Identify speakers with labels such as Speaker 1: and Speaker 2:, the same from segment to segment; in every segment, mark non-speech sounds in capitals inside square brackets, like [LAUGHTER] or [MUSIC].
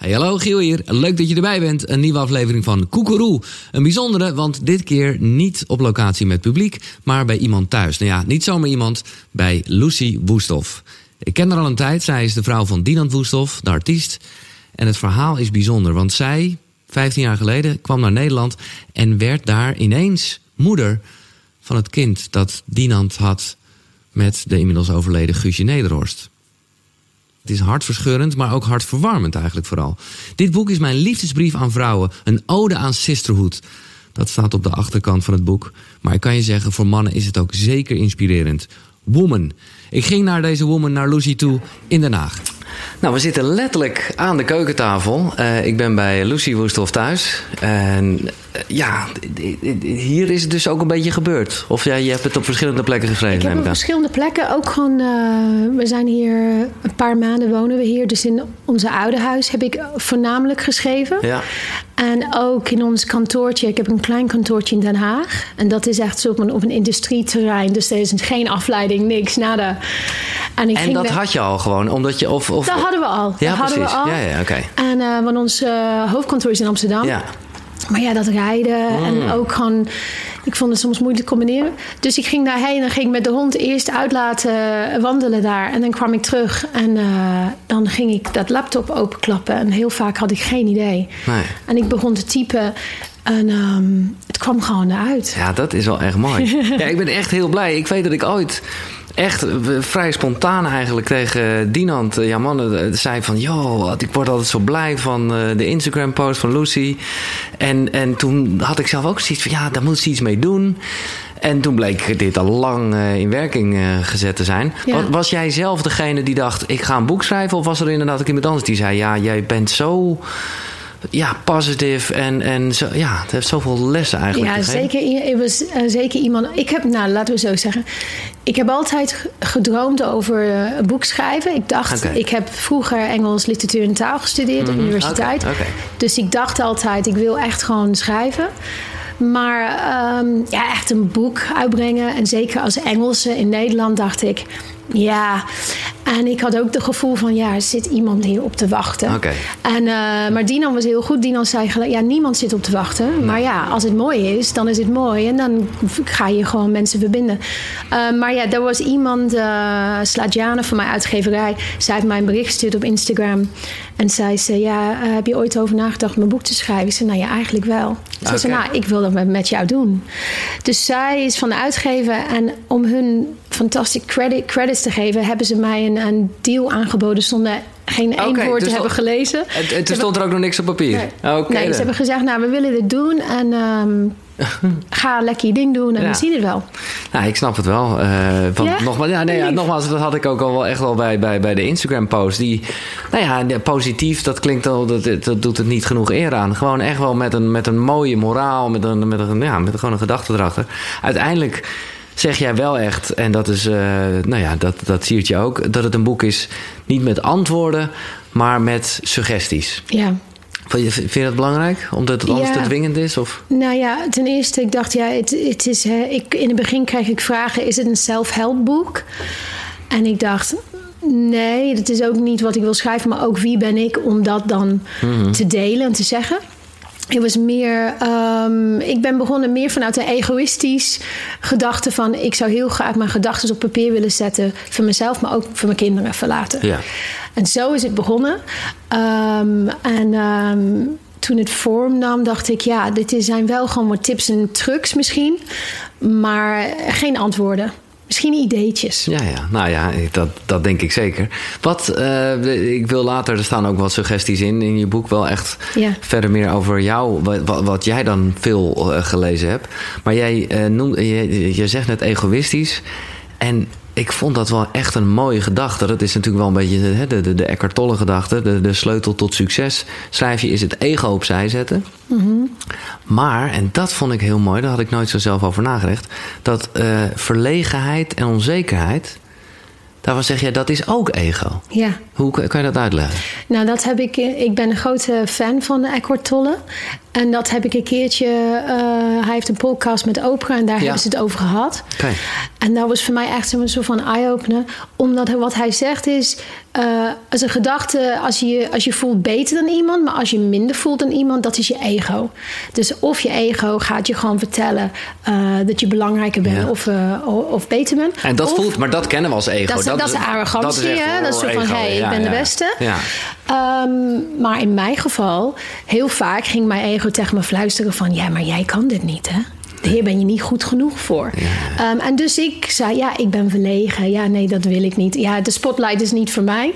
Speaker 1: Hey, hallo, Giel hier. Leuk dat je erbij bent. Een nieuwe aflevering van Koekeroe. Een bijzondere, want dit keer niet op locatie met publiek, maar bij iemand thuis. Nou ja, niet zomaar iemand, bij Lucy Woesthoff. Ik ken haar al een tijd. Zij is de vrouw van Dinant Woesthoff, de artiest. En het verhaal is bijzonder, want zij, 15 jaar geleden, kwam naar Nederland en werd daar ineens moeder van het kind dat Dinant had met de inmiddels overleden Guusje Nederhorst. Het is hartverscheurend, maar ook hartverwarmend eigenlijk vooral. Dit boek is mijn liefdesbrief aan vrouwen, een ode aan sisterhood. Dat staat op de achterkant van het boek. Maar ik kan je zeggen, voor mannen is het ook zeker inspirerend. Woman. Ik ging naar deze woman, naar Lucy toe, in Den Haag. Nou, we zitten letterlijk aan de keukentafel. Uh, ik ben bij Lucy Woesthoff thuis. En uh, ja, hier is het dus ook een beetje gebeurd. Of ja, je hebt het op verschillende plekken geschreven.
Speaker 2: Ik heb op verschillende plekken ook gewoon... Uh, we zijn hier een paar maanden wonen we hier. Dus in onze oude huis heb ik voornamelijk geschreven.
Speaker 1: Ja.
Speaker 2: En ook in ons kantoortje. Ik heb een klein kantoortje in Den Haag. En dat is echt zo op een, op een industrieterrein. Dus er is geen afleiding, niks, nada.
Speaker 1: En, ik en dat had je al gewoon, omdat je... Of, of...
Speaker 2: Dat hadden we al.
Speaker 1: Ja,
Speaker 2: dat hadden
Speaker 1: precies.
Speaker 2: we al.
Speaker 1: Ja, ja, oké.
Speaker 2: En uh, want ons uh, hoofdkantoor is in Amsterdam.
Speaker 1: Ja.
Speaker 2: Maar ja, dat rijden
Speaker 1: Mm.
Speaker 2: en ook gewoon... Ik vond het soms moeilijk te combineren. Dus ik ging daarheen en ging ik met de hond eerst uitlaten wandelen daar. En dan kwam ik terug en uh, dan ging ik dat laptop openklappen. En heel vaak had ik geen idee.
Speaker 1: Nee.
Speaker 2: En ik begon te typen en um, het kwam gewoon eruit.
Speaker 1: Ja, dat is wel echt mooi. [LAUGHS] ja, ik ben echt heel blij. Ik weet dat ik ooit echt vrij spontaan eigenlijk tegen Dinant, ja man, zei van... joh, ik word altijd zo blij van uh, de Instagram-post van Lucy. En, en toen had ik zelf ook zoiets van, ja, daar moet ze iets mee doen. En toen bleek dit al lang in werking gezet te zijn. Ja. Was jij zelf degene die dacht, ik ga een boek schrijven? Of was er inderdaad ook iemand anders die zei, ja, jij bent zo ja, positief en, en zo, ja, het heeft zoveel lessen eigenlijk.
Speaker 2: Ja, zeker, het was, uh, zeker iemand. Ik heb, nou, laten we zo zeggen. Ik heb altijd gedroomd over een boek schrijven. Ik dacht, okay. ik heb vroeger Engels, literatuur en taal gestudeerd mm -hmm. op de universiteit.
Speaker 1: Okay, okay.
Speaker 2: Dus ik dacht altijd, ik wil echt gewoon schrijven. Maar um, ja, echt een boek uitbrengen. En zeker als Engelse in Nederland dacht ik... Ja, en ik had ook het gevoel van, ja, er zit iemand hier op te wachten.
Speaker 1: Okay.
Speaker 2: En, uh, maar Dinan was heel goed. Dinan zei gelijk, ja, niemand zit op te wachten. Nee. Maar ja, als het mooi is, dan is het mooi. En dan ga je gewoon mensen verbinden. Uh, maar ja, er was iemand, uh, Sladjana van mijn uitgeverij. Zij heeft mij een bericht gestuurd op Instagram. En zij zei, ja, heb je ooit over nagedacht een boek te schrijven? Ik zei, nou ja, eigenlijk wel. Ze okay. zei, nou, ik wil dat met jou doen. Dus zij is van de uitgever. En om hun fantastic credit, credits te geven, hebben ze mij een, een deal aangeboden zonder geen één
Speaker 1: okay,
Speaker 2: woord
Speaker 1: dus
Speaker 2: te hebben gelezen.
Speaker 1: En, en toen stond er ook nog niks op papier?
Speaker 2: Nee,
Speaker 1: okay,
Speaker 2: nee ze hebben gezegd, nou, we willen dit doen en um, [LAUGHS] ga lekker je ding doen en
Speaker 1: ja.
Speaker 2: we zien het wel.
Speaker 1: Nou, ik snap het wel. Uh, van,
Speaker 2: ja?
Speaker 1: nogmaals, ja, nee, ja, nogmaals, dat had ik ook al wel echt wel bij, bij, bij de Instagram-post. Die, nou ja, positief, dat klinkt al, dat, dat doet het niet genoeg eer aan. Gewoon echt wel met een, met een mooie moraal, met, een, met, een, ja, met gewoon een gedachte erachter. Uiteindelijk zeg jij wel echt, en dat is, uh, nou ja, dat, dat siert je ook, dat het een boek is niet met antwoorden, maar met suggesties.
Speaker 2: Ja.
Speaker 1: Vind je dat belangrijk? Omdat het
Speaker 2: Ja.
Speaker 1: te dwingend is? Of?
Speaker 2: Nou ja, ten eerste, ik dacht, ja, het, het is, hè, ik, in het begin krijg ik vragen, is het een self-help boek? En ik dacht, nee, dat is ook niet wat ik wil schrijven, maar ook wie ben ik om dat dan
Speaker 1: Mhm.
Speaker 2: te delen en te zeggen? Het was meer, um, ik ben begonnen meer vanuit een egoïstisch gedachte van, ik zou heel graag mijn gedachten op papier willen zetten voor mezelf, maar ook voor mijn kinderen verlaten.
Speaker 1: Ja.
Speaker 2: En zo is het begonnen. Um, en um, toen het vorm nam, dacht ik, ja, dit zijn wel gewoon wat tips en trucs misschien, maar geen antwoorden. Misschien ideetjes.
Speaker 1: Ja, ja. Nou ja, dat, dat denk ik zeker. Wat, uh, ik wil later, er staan ook wat suggesties in, in je boek wel echt
Speaker 2: ja.
Speaker 1: verder meer over jou, wat, wat jij dan veel uh, gelezen hebt. Maar jij uh, noemt, je, je zegt net egoïstisch. En ik vond dat wel echt een mooie gedachte. Dat is natuurlijk wel een beetje hè, de, de, de Eckhart Tolle gedachte. De, de sleutel tot succes, schrijf je, is het ego opzij zetten.
Speaker 2: Mm -hmm.
Speaker 1: Maar, en dat vond ik heel mooi, daar had ik nooit zo zelf over nagedacht. Dat uh, verlegenheid en onzekerheid, daarvan zeg je, dat is ook ego.
Speaker 2: Ja.
Speaker 1: Hoe kan je dat uitleggen?
Speaker 2: Nou, dat heb ik. Ik ben een grote fan van Eckhart Tolle. En dat heb ik een keertje. eh, hij heeft een podcast met Oprah en daar
Speaker 1: Ja.
Speaker 2: hebben ze het over gehad. En dat was voor mij echt zo'n soort van eye-opener. Omdat wat hij zegt is... eh, als een gedachte, als je, als je voelt beter dan iemand... maar als je minder voelt dan iemand, dat is je ego. Dus of je ego gaat je gewoon vertellen... eh, dat je belangrijker bent
Speaker 1: Ja.
Speaker 2: of, eh, of beter bent.
Speaker 1: En dat
Speaker 2: Of-
Speaker 1: voelt, maar dat kennen we als ego.
Speaker 2: dat is, dat is arrogantie,
Speaker 1: echt
Speaker 2: hè? Dat is zo van, hé, hey, ik ben de beste.
Speaker 1: Ja.
Speaker 2: Ehm, maar in mijn geval, heel vaak ging mijn ego tegen me fluisteren van... ja, maar jij kan dit niet, hè? Hier ben je niet goed genoeg voor. Ehm, en dus ik zei, ja, ik ben verlegen. Ja, nee, dat wil ik niet. Ja, de spotlight is niet voor mij.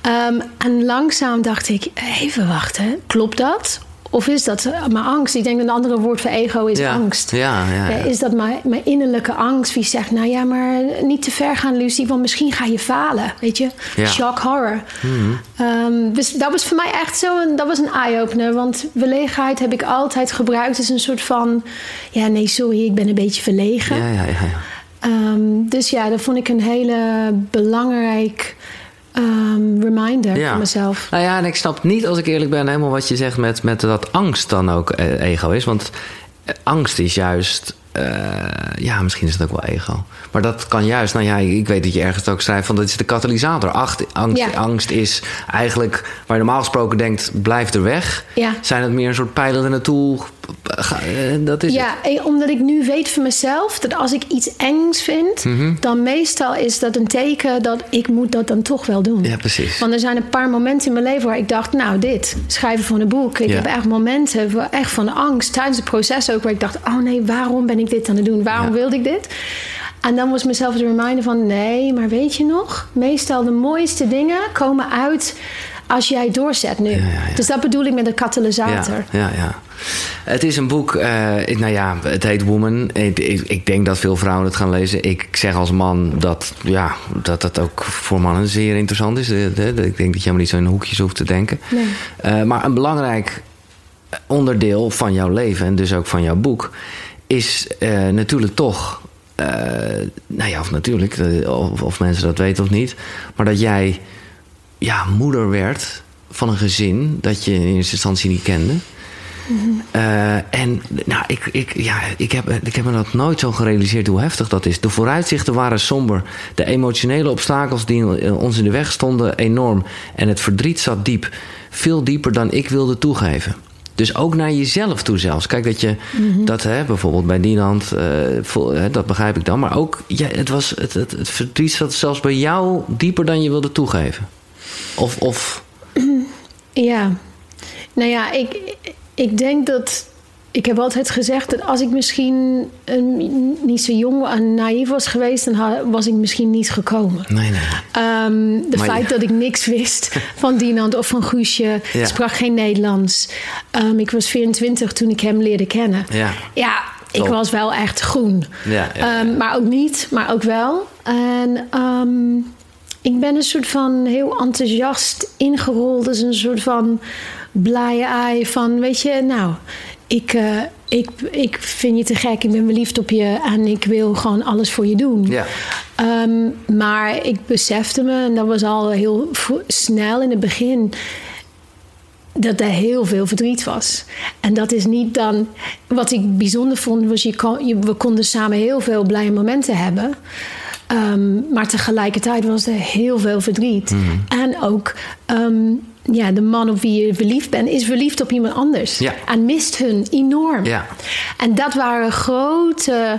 Speaker 2: Ehm, en langzaam dacht ik, even wachten, klopt dat? Of is dat mijn angst? Ik denk dat een andere woord voor ego is
Speaker 1: Ja.
Speaker 2: angst.
Speaker 1: Ja, ja, ja.
Speaker 2: Eh, Is dat mijn, mijn innerlijke angst? Wie zegt, nou ja, maar niet te ver gaan, Lucy, want misschien ga je falen. Weet je?
Speaker 1: Ja.
Speaker 2: Shock horror. Ehm, dus dat was voor mij echt zo een, dat was een eye-opener. Want verlegenheid heb ik altijd gebruikt als een soort van... Ja, nee, sorry, ik ben een beetje verlegen.
Speaker 1: Ja, ja, ja, ja.
Speaker 2: Ehm, dus ja, dat vond ik een hele belangrijk ehm, reminder
Speaker 1: Ja.
Speaker 2: voor mezelf.
Speaker 1: Nou ja, en ik snap niet, als ik eerlijk ben, helemaal wat je zegt met, met dat angst dan ook eh, ego is. Want eh, angst is juist. eh, ja, misschien is het ook wel ego. Maar dat kan juist. Nou ja, ik weet dat je ergens ook schrijft van dat is de katalysator. Acht, angst,
Speaker 2: Ja.
Speaker 1: angst is eigenlijk waar je normaal gesproken denkt, blijf er weg.
Speaker 2: Ja.
Speaker 1: Zijn het meer een soort pijlen er naartoe? Ga- eh, Dat is.
Speaker 2: Ja, eh, omdat ik nu weet van mezelf dat als ik iets engs vind,
Speaker 1: Mhm.
Speaker 2: dan meestal is dat een teken dat ik moet dat dan toch wel doen.
Speaker 1: Ja, precies.
Speaker 2: Want er zijn een paar momenten in mijn leven waar ik dacht, nou dit, schrijven van een boek. Ik
Speaker 1: Ja.
Speaker 2: heb echt momenten echt van angst tijdens het proces ook, waar ik dacht, oh nee, waarom ben ik dit aan het doen? Waarom
Speaker 1: Ja.
Speaker 2: wilde ik dit? En dan was mezelf de reminder van, nee, maar weet je nog? Meestal de mooiste dingen komen uit als jij doorzet nu.
Speaker 1: ja, ja.
Speaker 2: Dus dat bedoel ik met een katalysator.
Speaker 1: Ja, ja. Het is een boek, eh, ik- nou ja, het heet Woman. Ik, ik, ik denk dat veel vrouwen het gaan lezen. Ik zeg als man dat ja, dat, dat ook voor mannen zeer interessant is. Eh, de- de- Ik denk dat je helemaal niet zo in hoekjes hoeft te denken.
Speaker 2: Nee.
Speaker 1: Eh, maar een belangrijk onderdeel van jouw leven en dus ook van jouw boek is eh, natuurlijk toch. eh, nou ja, of natuurlijk, eh, of, of mensen dat weten of niet. Maar dat jij ja, moeder werd van een gezin dat je in eerste instantie niet kende. Eh, en nou, ik, ik, ja, ik, heb, ik heb me dat nooit zo gerealiseerd hoe heftig dat is. De vooruitzichten waren somber. De emotionele obstakels die eh, ons in de weg stonden enorm. En het verdriet zat diep. Veel dieper dan ik wilde toegeven. Dus ook naar jezelf toe zelfs. Kijk dat je dat hè, bijvoorbeeld bij Dinant, eh vol- hè, dat begrijp ik dan. Maar ook ja, het, was, het, het, het verdriet zat zelfs bij jou dieper dan je wilde toegeven. Of, of
Speaker 2: Ja, nou ja, ik, ik denk dat. Ik heb altijd gezegd dat als ik misschien een, niet zo jong en naïef was geweest, dan was ik misschien niet gekomen.
Speaker 1: nee, nee.
Speaker 2: Ehm, de
Speaker 1: Maar
Speaker 2: feit dat ik niks [LAUGHS] wist van Dinant of van Guusje,
Speaker 1: Ja.
Speaker 2: sprak geen Nederlands. Ehm, ik was 24 toen ik hem leerde kennen.
Speaker 1: Ja.
Speaker 2: Ja, ik was wel echt groen.
Speaker 1: Ja, ja,
Speaker 2: Ehm, maar ook niet, maar ook wel. En ik ben een soort van heel enthousiast ingerold. Dus een soort van blije ei van, weet je, nou, ik, eh, ik, ik vind je te gek, ik ben verliefd op je en ik wil gewoon alles voor je doen.
Speaker 1: Ja.
Speaker 2: Ehm, maar ik besefte me, en dat was al heel snel in het begin, dat er heel veel verdriet was. En dat is niet dan. Wat ik bijzonder vond, was je kon, je, we konden samen heel veel blije momenten hebben. Ehm, maar tegelijkertijd was er heel veel verdriet.
Speaker 1: Mhm.
Speaker 2: En ook. ehm, ja, de man op wie je verliefd bent, is verliefd op iemand anders.
Speaker 1: Ja.
Speaker 2: En mist hun enorm.
Speaker 1: Ja.
Speaker 2: En dat waren grote.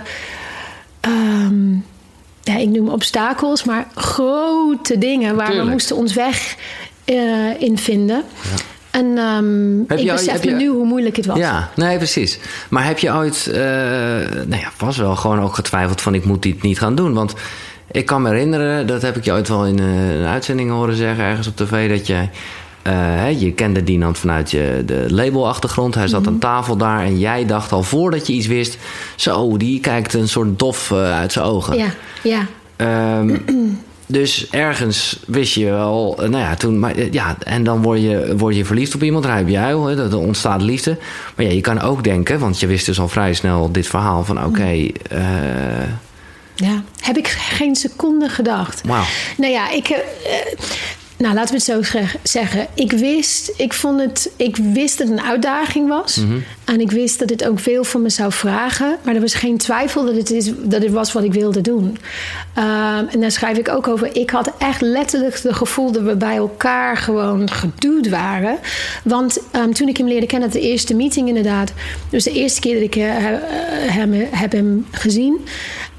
Speaker 2: ehm, ja, ik noem obstakels, maar grote dingen waar
Speaker 1: Tuurlijk.
Speaker 2: we moesten ons weg eh, in vinden. En
Speaker 1: Heb
Speaker 2: ik
Speaker 1: je-
Speaker 2: besef me nu hoe moeilijk het was.
Speaker 1: Ja, nee, precies. Maar heb je ooit, eh nou ja, was wel gewoon ook getwijfeld van ik moet dit niet gaan doen? Want ik kan me herinneren, dat heb ik je ooit wel in eh, een uitzending horen zeggen, ergens op tv, dat je, eh, je kende Dinant vanuit je de labelachtergrond. Hij zat aan tafel daar en jij dacht al voordat je iets wist, zo, die kijkt een soort dof uit zijn ogen.
Speaker 2: Ja, ja.
Speaker 1: Ehm, [CLEARS THROAT] dus ergens wist je wel, eh, nou ja, toen, maar, eh, ja, en dan word je, word je verliefd op iemand, rijp jij, hè, er ontstaat liefde. Maar ja, je kan ook denken, want je wist dus al vrij snel dit verhaal van, oké, eh,
Speaker 2: Ja, heb ik geen seconde gedacht.
Speaker 1: Wauw.
Speaker 2: Nou ja, ik, eh, Nou, laten we het zo zeg- zeggen. Ik wist, ik vond het, ik wist dat het een uitdaging was. En ik wist dat het ook veel van me zou vragen. Maar er was geen twijfel dat het, is, dat het was wat ik wilde doen. Ehm, en daar schrijf ik ook over. Ik had echt letterlijk het gevoel dat we bij elkaar gewoon geduwd waren. Want ehm, toen ik hem leerde kennen, de eerste meeting inderdaad. Dus de eerste keer dat ik eh, eh, hem, heb hem gezien.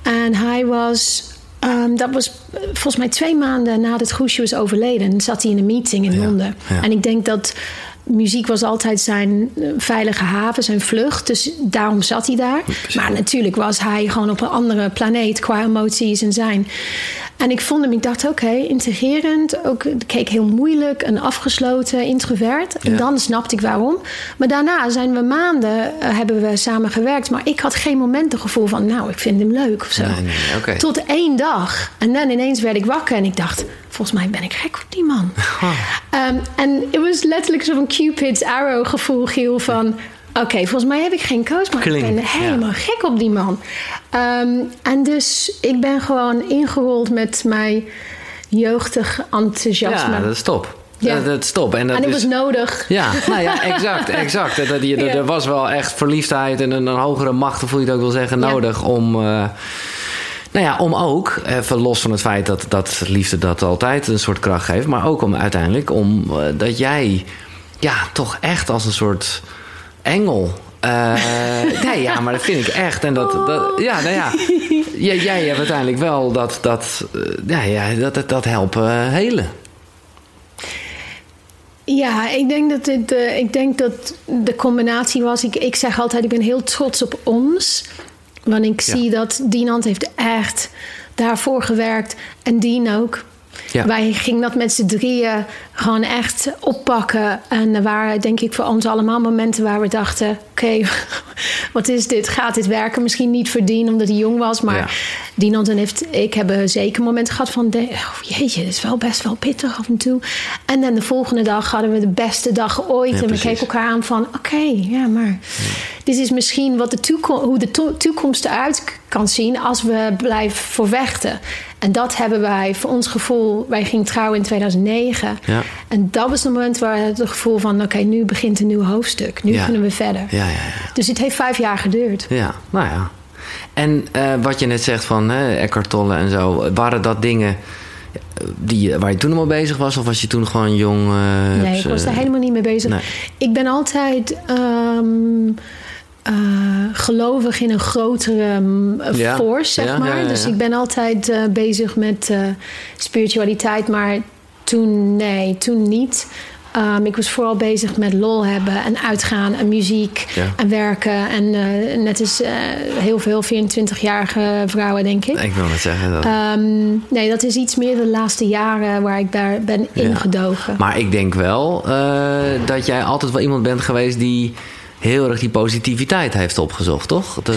Speaker 2: En hij was Ehm, dat was eh, volgens mij twee maanden nadat Goesje was overleden. Zat hij in een meeting in
Speaker 1: Ja,
Speaker 2: Londen.
Speaker 1: ja.
Speaker 2: En ik denk dat muziek was altijd zijn eh, veilige haven, zijn vlucht. Dus daarom zat hij daar. Maar natuurlijk was hij gewoon op een andere planeet qua emoties en zijn. En ik vond hem, ik dacht, oké, integrerend. Ook, keek heel moeilijk, een afgesloten introvert. En dan snapte ik waarom. Maar daarna zijn we maanden, eh, hebben we samen gewerkt. Maar ik had geen moment het gevoel van, nou, ik vind hem leuk of zo.
Speaker 1: Nee, nee, oké.
Speaker 2: Tot één dag. En dan ineens werd ik wakker en ik dacht... volgens mij ben ik gek op die man. [LAUGHS] Ehm, En het was letterlijk zo'n Cupid's arrow gevoel, Giel, van... Oké, volgens mij heb ik geen koos, maar ik ben helemaal
Speaker 1: ja.
Speaker 2: gek op die man. Ehm, en dus ik ben gewoon ingerold met mijn jeugdig enthousiasme.
Speaker 1: Ja, dat is top.
Speaker 2: Ja.
Speaker 1: Dat, dat is top. En, dat
Speaker 2: en
Speaker 1: is,
Speaker 2: was nodig.
Speaker 1: Ja, nou ja, exact. [LAUGHS] exact. Dat, dat, je-
Speaker 2: Ja.
Speaker 1: Er was wel echt verliefdheid en een, een hogere macht, of hoe je het ook wil zeggen,
Speaker 2: Ja.
Speaker 1: nodig om. eh, nou ja, om ook, even los van het feit dat, dat liefde dat altijd een soort kracht geeft, maar ook om uiteindelijk om eh, dat jij, ja, toch echt als een soort engel. eh, [LAUGHS] nee, ja, maar dat vind ik echt. En dat, dat ja, nou ja, jij, jij hebt uiteindelijk wel dat, dat, eh, ja, ja, dat, dat, dat helpen helen.
Speaker 2: Ja, ik denk dat, eh, ik denk dat de combinatie was. Ik, ik zeg altijd, ik ben heel trots op ons. Want ik
Speaker 1: Ja.
Speaker 2: zie dat Dinant heeft echt daarvoor gewerkt. En Dien ook.
Speaker 1: Ja.
Speaker 2: Wij gingen dat met z'n drieën gewoon echt oppakken. En er waren denk ik voor ons allemaal momenten waar we dachten... oké, [LAUGHS] wat is dit? Gaat dit werken? Misschien niet voor Dien omdat hij jong was. Maar
Speaker 1: Ja.
Speaker 2: Dinant en heeft, ik hebben zeker momenten gehad van... oh, jeetje, dit is wel best wel pittig af en toe. En dan de volgende dag hadden we de beste dag ooit.
Speaker 1: Ja,
Speaker 2: en we
Speaker 1: precies.
Speaker 2: keken elkaar aan van... oké, ja, maar dit is misschien wat de toekom- hoe de to- toekomst eruit kan zien... als we blijven voor vechten. En dat hebben wij voor ons gevoel... wij gingen trouwen in 2009.
Speaker 1: Ja.
Speaker 2: En dat was het moment waar het gevoel van... oké, nu begint een nieuw hoofdstuk. Nu
Speaker 1: Ja.
Speaker 2: kunnen we verder.
Speaker 1: Ja, ja, ja.
Speaker 2: Dus het heeft vijf jaar geduurd.
Speaker 1: Ja, nou ja. En eh, wat je net zegt van hè, Eckhart Tolle en zo, waren dat dingen eh, die, waar je toen al mee bezig was? Of was je toen gewoon jong? eh,
Speaker 2: Nee, ik was daar helemaal niet mee bezig.
Speaker 1: nee.
Speaker 2: Ik ben altijd ehm, eh, gelovig in een grotere mm,
Speaker 1: Ja.
Speaker 2: force, zeg
Speaker 1: Ja,
Speaker 2: maar.
Speaker 1: ja, ja,
Speaker 2: Dus
Speaker 1: ja.
Speaker 2: ik ben altijd eh, bezig met eh, spiritualiteit, maar toen nee, toen niet. Ehm, ik was vooral bezig met lol hebben en uitgaan en muziek
Speaker 1: Ja.
Speaker 2: en werken. En net als heel veel 24-jarige vrouwen, denk ik.
Speaker 1: Ik wil net zeggen. Dat,
Speaker 2: Ehm, nee, dat is iets meer de laatste jaren waar ik daar ben ingedoken.
Speaker 1: Maar ik denk wel dat jij altijd wel iemand bent geweest die heel erg die positiviteit heeft opgezocht, toch? Dat,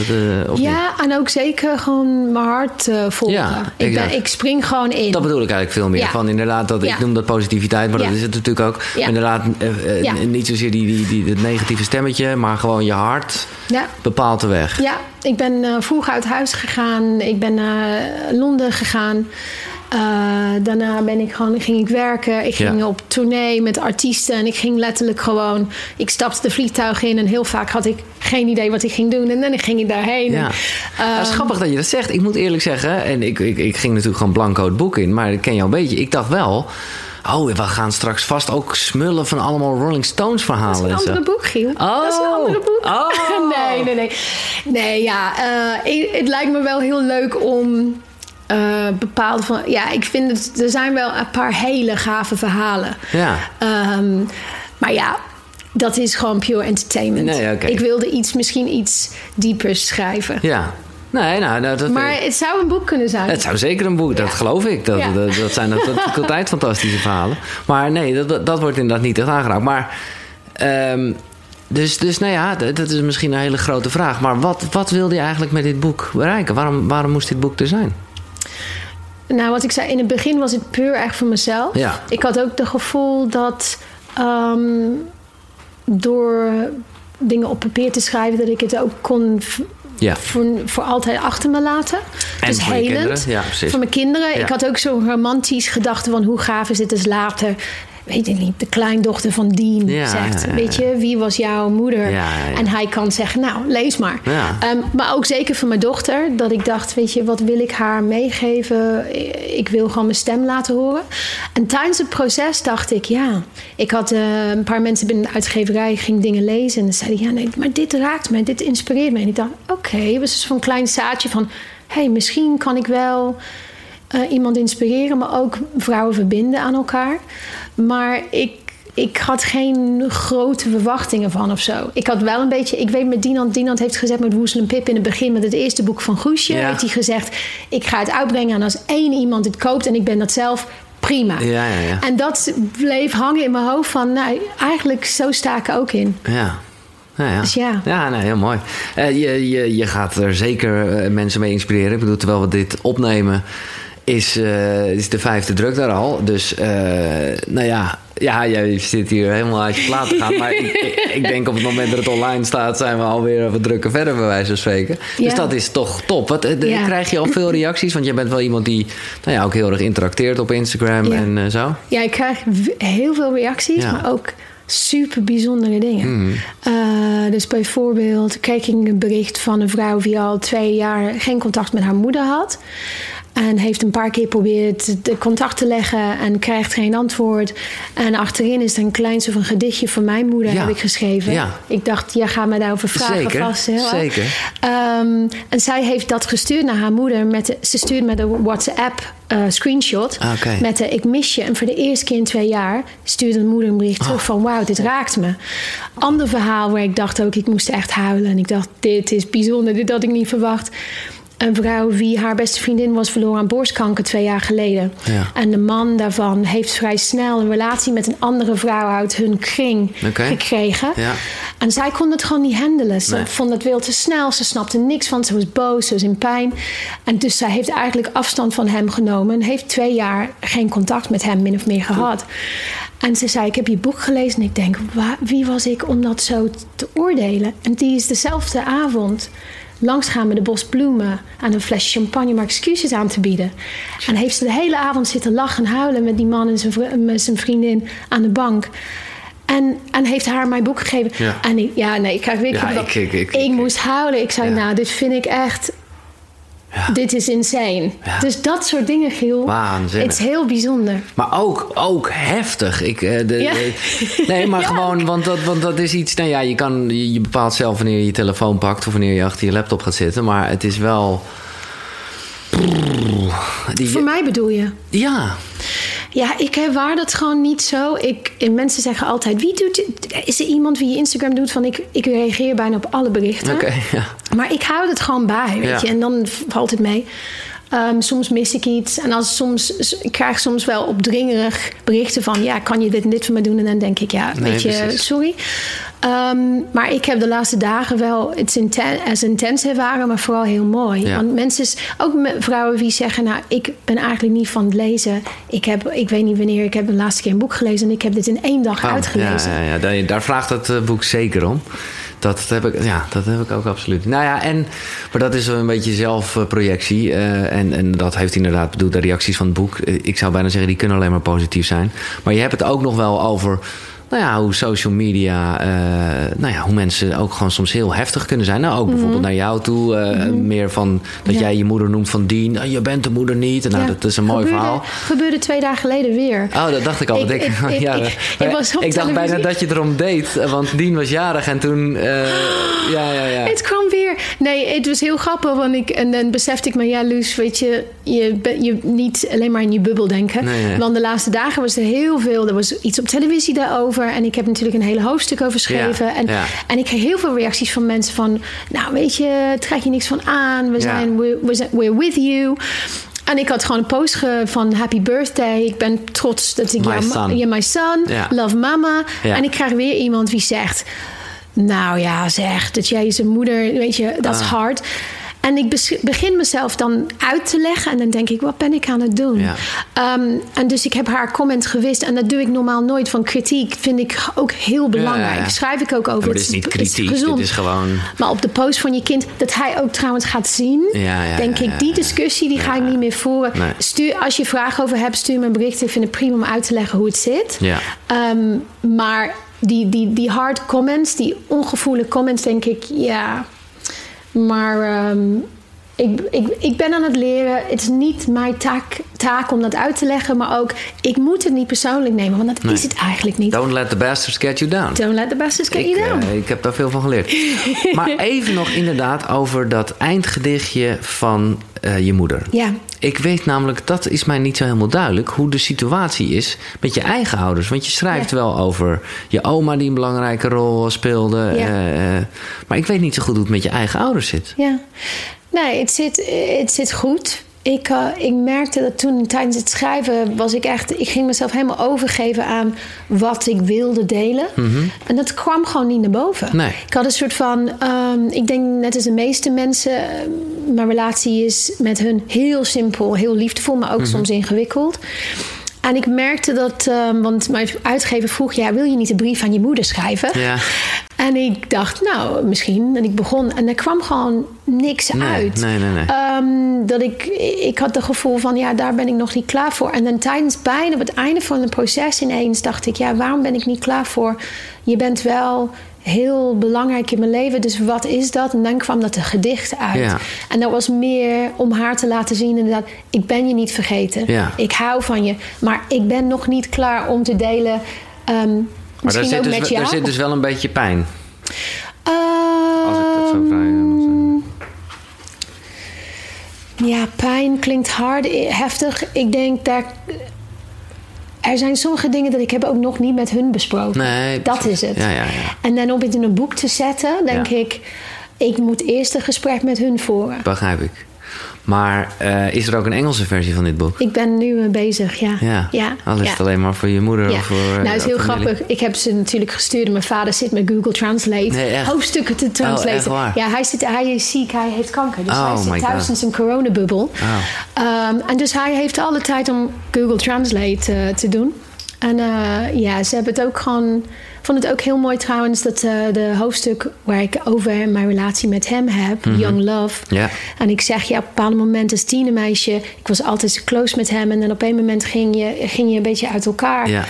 Speaker 1: of niet?
Speaker 2: Ja, en ook zeker gewoon mijn hart eh, volgen.
Speaker 1: Ja,
Speaker 2: ik, ben, ik spring gewoon in.
Speaker 1: Dat bedoel ik eigenlijk veel meer.
Speaker 2: Ja.
Speaker 1: Van inderdaad, dat,
Speaker 2: Ja.
Speaker 1: ik noem dat positiviteit, maar dat is het natuurlijk ook. Inderdaad, eh, eh, niet zozeer die, die, die, het negatieve stemmetje, maar gewoon je hart
Speaker 2: ja.
Speaker 1: bepaalt de weg.
Speaker 2: ja, ik ben vroeg uit huis gegaan. Ik ben naar Londen gegaan. Eh, daarna ben ik gewoon, ging ik werken. Ik ging
Speaker 1: Ja.
Speaker 2: op tournee met artiesten. En ik ging letterlijk gewoon... Ik stapte de vliegtuig in. En heel vaak had ik geen idee wat ik ging doen. En dan ging ik daarheen.
Speaker 1: Ja.
Speaker 2: En,
Speaker 1: Ja, het is grappig dat je dat zegt. Ik moet eerlijk zeggen, en ik, ik, ik ging natuurlijk gewoon blanco het boek in, maar ik ken jou een beetje. Ik dacht wel, oh, we gaan straks vast ook smullen van allemaal Rolling Stones verhalen.
Speaker 2: Dat is een
Speaker 1: en zo.
Speaker 2: andere boek, Giel.
Speaker 1: Oh.
Speaker 2: Dat is een andere boek.
Speaker 1: Oh. [LAUGHS]
Speaker 2: nee, nee, nee. Nee, ja. eh, het lijkt me wel heel leuk om eh, bepaalde van... Ja, ik vind het... Er zijn wel een paar hele gave verhalen.
Speaker 1: Ja.
Speaker 2: Ehm, maar ja, dat is gewoon pure entertainment.
Speaker 1: Nee.
Speaker 2: Ik wilde iets, misschien iets diepers schrijven.
Speaker 1: Ja. Nee, nou, nou, dat,
Speaker 2: Maar het zou een boek kunnen zijn.
Speaker 1: het zou zeker een boek, dat geloof ik. Dat,
Speaker 2: Ja.
Speaker 1: dat, dat zijn dat, dat, altijd fantastische verhalen. Maar nee, dat, dat, dat wordt inderdaad niet echt aangeraakt. Maar, ehm, dus, dus nou ja, dat, dat is misschien een hele grote vraag. Maar wat, wat wilde je eigenlijk met dit boek bereiken? Waarom, waarom moest dit boek er zijn?
Speaker 2: Nou, wat ik zei, in het begin was het puur echt voor mezelf.
Speaker 1: Ja.
Speaker 2: Ik had ook het gevoel dat ehm, door dingen op papier te schrijven, dat ik het ook kon
Speaker 1: Ja.
Speaker 2: voor, voor altijd achter me laten.
Speaker 1: En
Speaker 2: dus
Speaker 1: voor
Speaker 2: helend.
Speaker 1: Ja, precies.
Speaker 2: voor mijn kinderen.
Speaker 1: Ja.
Speaker 2: Ik had ook zo'n romantisch gedachte van hoe gaaf is het als later... Weet ik niet, de kleindochter van Dean
Speaker 1: Ja,
Speaker 2: zegt...
Speaker 1: ja,
Speaker 2: weet je, wie was jouw moeder? En hij kan zeggen, nou, lees maar. Ehm, maar ook zeker voor mijn dochter. Dat ik dacht, weet je, wat wil ik haar meegeven? Ik wil gewoon mijn stem laten horen. En tijdens het proces dacht ik, ja... Ik had eh, een paar mensen binnen de uitgeverij, ging dingen lezen. En dan zeiden, ja, nee, maar dit raakt mij, dit inspireert me. En ik dacht, oké, het was zo'n klein zaadje van... hé, hey, misschien kan ik wel eh, iemand inspireren... maar ook vrouwen verbinden aan elkaar. Maar ik ik had geen grote verwachtingen van of zo. Ik had wel een beetje... Ik weet met Dinant... Dinant heeft gezegd met Woesel en Pip in het begin... met het eerste boek van Goesje...
Speaker 1: Ja.
Speaker 2: heeft hij gezegd... ik ga het uitbrengen en als één iemand het koopt... en ik ben dat zelf, prima.
Speaker 1: Ja, ja, ja.
Speaker 2: En dat bleef hangen in mijn hoofd van... nou, eigenlijk zo sta ik ook in.
Speaker 1: Ja. Ja, ja.
Speaker 2: Dus ja.
Speaker 1: ja nee, heel mooi. Eh, je, je, je gaat er zeker eh, mensen mee inspireren. Ik bedoel, terwijl we dit opnemen, is, eh, is de vijfde druk daar al. Dus, eh, nou ja, ja, jij zit hier helemaal uit je plaat te gaan. maar [LAUGHS] ik, ik, denk op het moment dat het online staat, zijn we alweer wat drukken verder, bij wijze van spreken. Dus dat is toch top. Wat, eh, de-
Speaker 2: Ja.
Speaker 1: Krijg je al veel [LAUGHS] reacties? Want jij bent wel iemand die nou ja, ook heel erg interacteert op Instagram
Speaker 2: Ja.
Speaker 1: en zo.
Speaker 2: Ja, ik krijg heel veel reacties, maar ook super bijzondere dingen. Eh, dus bijvoorbeeld kreeg ik een bericht van een vrouw die al twee jaar geen contact met haar moeder had. En heeft een paar keer geprobeerd de contact te leggen en krijgt geen antwoord. En achterin is er een klein soort van gedichtje van mijn moeder,
Speaker 1: Ja.
Speaker 2: heb ik geschreven.
Speaker 1: Ja.
Speaker 2: Ik dacht, jij gaat mij daarover vragen
Speaker 1: Zeker,
Speaker 2: vast. Heel
Speaker 1: zeker.
Speaker 2: Ehm, en zij heeft dat gestuurd naar haar moeder. Met de, ze stuurde met een WhatsApp eh, screenshot.
Speaker 1: Ah.
Speaker 2: Met de ik mis je. En voor de eerste keer in twee jaar stuurde de moeder een bericht
Speaker 1: Ah.
Speaker 2: terug van wauw, dit raakt me. Ander verhaal waar ik dacht ook, ik moest echt huilen. En ik dacht, dit is bijzonder, dit had ik niet verwacht. Een vrouw wie haar beste vriendin was verloren aan borstkanker twee jaar geleden.
Speaker 1: Ja.
Speaker 2: En de man daarvan heeft vrij snel een relatie met een andere vrouw uit hun kring gekregen.
Speaker 1: Ja.
Speaker 2: En zij kon het gewoon niet handelen. Ze
Speaker 1: Nee.
Speaker 2: vond het veel te snel. Ze snapte niks van. Ze was boos, ze was in pijn. En dus zij heeft eigenlijk afstand van hem genomen. En heeft twee jaar geen contact met hem min of meer gehad. En ze zei, ik heb je boek gelezen. En ik denk, wie was ik om dat zo te oordelen? En die is dezelfde avond langsgaan met de bos bloemen... aan een fles champagne maar excuses aan te bieden. En heeft ze de hele avond zitten lachen en huilen... met die man en zijn, met zijn vriendin aan de bank... En, en heeft haar mijn boek gegeven.
Speaker 1: Ja.
Speaker 2: En ik, ja, nee, ik krijg weer
Speaker 1: Ja, ik- ik- ik-
Speaker 2: ik
Speaker 1: ik-
Speaker 2: moest huilen. Ik zei,
Speaker 1: Ja.
Speaker 2: nou, dit vind ik echt...
Speaker 1: Ja.
Speaker 2: Dit is insane.
Speaker 1: Ja.
Speaker 2: Dus dat soort dingen, Giel.
Speaker 1: Waanzinnig.
Speaker 2: Het is heel bijzonder.
Speaker 1: Maar ook, ook heftig. Ik, eh, de,
Speaker 2: Ja.
Speaker 1: de- nee, maar [LAUGHS] gewoon, want dat, want dat is iets. Nou ja, je, kan, je je bepaalt zelf wanneer je je telefoon pakt of wanneer je achter je laptop gaat zitten. Maar het is wel. Die,
Speaker 2: Voor mij bedoel je?
Speaker 1: ja,
Speaker 2: Ja, ik ervaar dat gewoon niet zo. Ik, en mensen zeggen altijd, wie doet? Is er iemand wie je Instagram doet? Van ik, ik reageer bijna op alle berichten.
Speaker 1: oké. ja.
Speaker 2: Maar ik hou het gewoon bij, weet
Speaker 1: Ja.
Speaker 2: je. En dan valt het mee. Ehm, soms mis ik iets. En als soms, ik krijg soms wel opdringerig berichten van... ja, kan je dit en dit voor me doen? En dan denk ik, ja,
Speaker 1: Nee,
Speaker 2: weet je,
Speaker 1: precies.
Speaker 2: sorry. Ehm, maar ik heb de laatste dagen wel het inten als intens ervaren... maar vooral heel mooi.
Speaker 1: Ja.
Speaker 2: Want mensen, ook vrouwen die zeggen... nou, ik ben eigenlijk niet van het lezen. Ik, heb, ik weet niet wanneer, ik heb de laatste keer een boek gelezen... en ik heb dit in één dag
Speaker 1: Oh,
Speaker 2: uitgelezen.
Speaker 1: Ja, ja, ja, daar, daar vraagt het eh, boek zeker om. Dat heb, ik, ja, dat heb ik ook absoluut. Nou ja, en, maar dat is een beetje zelfprojectie. eh, en, en dat heeft inderdaad bedoeld, de reacties van het boek. eh, Ik zou bijna zeggen, die kunnen alleen maar positief zijn. Maar je hebt het ook nog wel over nou ja, hoe social media, eh, nou ja, hoe mensen ook gewoon soms heel heftig kunnen zijn. Nou, ook bijvoorbeeld naar jou toe. eh, Meer van dat
Speaker 2: Mhm. Ja.
Speaker 1: jij je moeder noemt van Dien. "Ah, je bent de moeder niet. En nou,
Speaker 2: Ja,
Speaker 1: dat is een mooi
Speaker 2: gebeurde,
Speaker 1: verhaal.
Speaker 2: Gebeurde twee dagen geleden weer.
Speaker 1: Oh, dat dacht ik al.
Speaker 2: Ik-
Speaker 1: want ik,
Speaker 2: ik- [LAUGHS] ik-
Speaker 1: ja,
Speaker 2: ik-
Speaker 1: maar
Speaker 2: ik was op
Speaker 1: ik dacht bijna dat je erom deed. Want Dien was jarig en toen... eh, [GASPS] ja, ja, ja.
Speaker 2: Het kwam weer. Nee, het was heel grappig. Want ik, en dan besefte ik me, ja, Luus, weet je, je, je niet alleen maar in je bubbel denken.
Speaker 1: Nee, nee.
Speaker 2: Want de laatste dagen was er heel veel. Er was iets op televisie daarover. En ik heb natuurlijk een hele hoofdstuk over geschreven.
Speaker 1: Ja,
Speaker 2: en,
Speaker 1: ja.
Speaker 2: en ik kreeg heel veel reacties van mensen van, nou, weet je, trek je niks van aan. We zijn, we, we zijn, we're with you. En ik had gewoon een post ge- van happy birthday. Ik ben trots dat ik
Speaker 1: My
Speaker 2: jou,
Speaker 1: son.
Speaker 2: my son, love mama. En ik krijg weer iemand die zegt, nou ja, zeg, dat jij zijn moeder, weet je, dat is
Speaker 1: Ah.
Speaker 2: hard. En ik begin mezelf dan uit te leggen. En dan denk ik, wat ben ik aan het doen?
Speaker 1: Ja.
Speaker 2: Ehm, en dus ik heb haar comment gewist. En dat doe ik normaal nooit. Van kritiek vind ik ook heel belangrijk.
Speaker 1: Ja, ja.
Speaker 2: Schrijf ik ook over.
Speaker 1: maar dit is niet kritiek, dit is gewoon-
Speaker 2: Maar op de post van je kind, dat hij ook trouwens gaat zien. Denk ik, die discussie die ga ik niet meer voeren.
Speaker 1: Nee.
Speaker 2: Stuur, als je vragen over hebt, stuur me een bericht. Ik vind het prima om uit te leggen hoe het zit.
Speaker 1: Ja.
Speaker 2: Ehm, maar die, die, die hard comments, die ongevoelige comments, denk ik, ja. Maar ehm, ik, ik, ik ben aan het leren. Het is niet mijn taak, taak om dat uit te leggen. Maar ook, ik moet het niet persoonlijk nemen. Want dat
Speaker 1: Nee.
Speaker 2: is het eigenlijk niet.
Speaker 1: Don't let the bastards get you down.
Speaker 2: Don't let the bastards get
Speaker 1: Ik,
Speaker 2: you down.
Speaker 1: eh, ik heb daar veel van geleerd. [LAUGHS] maar even nog inderdaad over dat eindgedichtje van eh, je moeder.
Speaker 2: ja.
Speaker 1: Ik weet namelijk, dat is mij niet zo helemaal duidelijk, hoe de situatie is met je eigen ouders. Want je schrijft
Speaker 2: Ja.
Speaker 1: wel over je oma die een belangrijke rol speelde.
Speaker 2: Ja.
Speaker 1: eh, maar ik weet niet zo goed hoe het met je eigen ouders zit.
Speaker 2: Ja, nee, het zit, het zit goed. Ik, eh, ik merkte dat toen tijdens het schrijven was ik echt... Ik ging mezelf helemaal overgeven aan wat ik wilde delen. En dat kwam gewoon niet naar boven.
Speaker 1: Mhm. Nee.
Speaker 2: Ik had een soort van... ehm, ik denk net als de meeste mensen... eh, mijn relatie is met hun heel simpel, heel liefdevol... maar ook soms ingewikkeld. En ik merkte dat... ehm, want mijn uitgever vroeg... Ja, wil je niet een brief aan je moeder schrijven?
Speaker 1: Ja.
Speaker 2: En ik dacht, nou, misschien. En ik begon en er kwam gewoon niks
Speaker 1: Nee,
Speaker 2: uit.
Speaker 1: nee, nee, nee.
Speaker 2: Ehm, dat ik, ik had het gevoel van, ja, daar ben ik nog niet klaar voor. En dan tijdens bijna op het einde van het proces ineens dacht ik, ja, waarom ben ik niet klaar voor? Je bent wel heel belangrijk in mijn leven, dus wat is dat? En dan kwam dat een gedicht uit.
Speaker 1: Ja.
Speaker 2: En dat was meer om haar te laten zien, inderdaad, ik ben je niet vergeten.
Speaker 1: Ja.
Speaker 2: Ik hou van je, maar ik ben nog niet klaar om te delen. ehm,
Speaker 1: Maar daar
Speaker 2: misschien
Speaker 1: zit,
Speaker 2: ook
Speaker 1: dus,
Speaker 2: met jou.
Speaker 1: daar zit dus wel een beetje pijn.
Speaker 2: Ehm,
Speaker 1: Als ik dat zo vrij mag zeggen.
Speaker 2: Ja, pijn klinkt hard, eh, heftig. Ik denk dat. Er zijn sommige dingen dat ik heb ook nog niet met hun besproken.
Speaker 1: Nee,
Speaker 2: dat
Speaker 1: precies.
Speaker 2: is het.
Speaker 1: Ja, ja, ja.
Speaker 2: En dan om het in een boek te zetten, denk ik... ik moet eerst een gesprek met hun voeren.
Speaker 1: Begrijp ik. Maar eh, is er ook een Engelse versie van dit boek?
Speaker 2: Ik ben nu eh, bezig, ja.
Speaker 1: Ja.
Speaker 2: ja.
Speaker 1: Al is
Speaker 2: ja.
Speaker 1: het alleen maar voor je moeder
Speaker 2: Ja.
Speaker 1: of voor eh,
Speaker 2: nou, het is heel
Speaker 1: familie?
Speaker 2: grappig. Ik heb ze natuurlijk gestuurd. Mijn vader zit met Google Translate
Speaker 1: Nee? Oh,
Speaker 2: hoofdstukken te translaten.
Speaker 1: echt waar?
Speaker 2: Ja, hij, zit, hij is ziek, hij heeft kanker. Dus
Speaker 1: Oh,
Speaker 2: hij
Speaker 1: my
Speaker 2: zit thuis
Speaker 1: God.
Speaker 2: in zijn coronabubbel.
Speaker 1: Oh.
Speaker 2: Ehm, en dus hij heeft alle tijd om Google Translate te doen. En ja, ze hebben het ook gewoon. Vond het ook heel mooi trouwens dat eh, de hoofdstuk waar ik over mijn relatie met hem heb, Young Love.
Speaker 1: Mhm.
Speaker 2: En ik zeg ja, op een bepaald moment als tienermeisje, ik was altijd close met hem en dan op een moment ging je, ging je een beetje uit elkaar.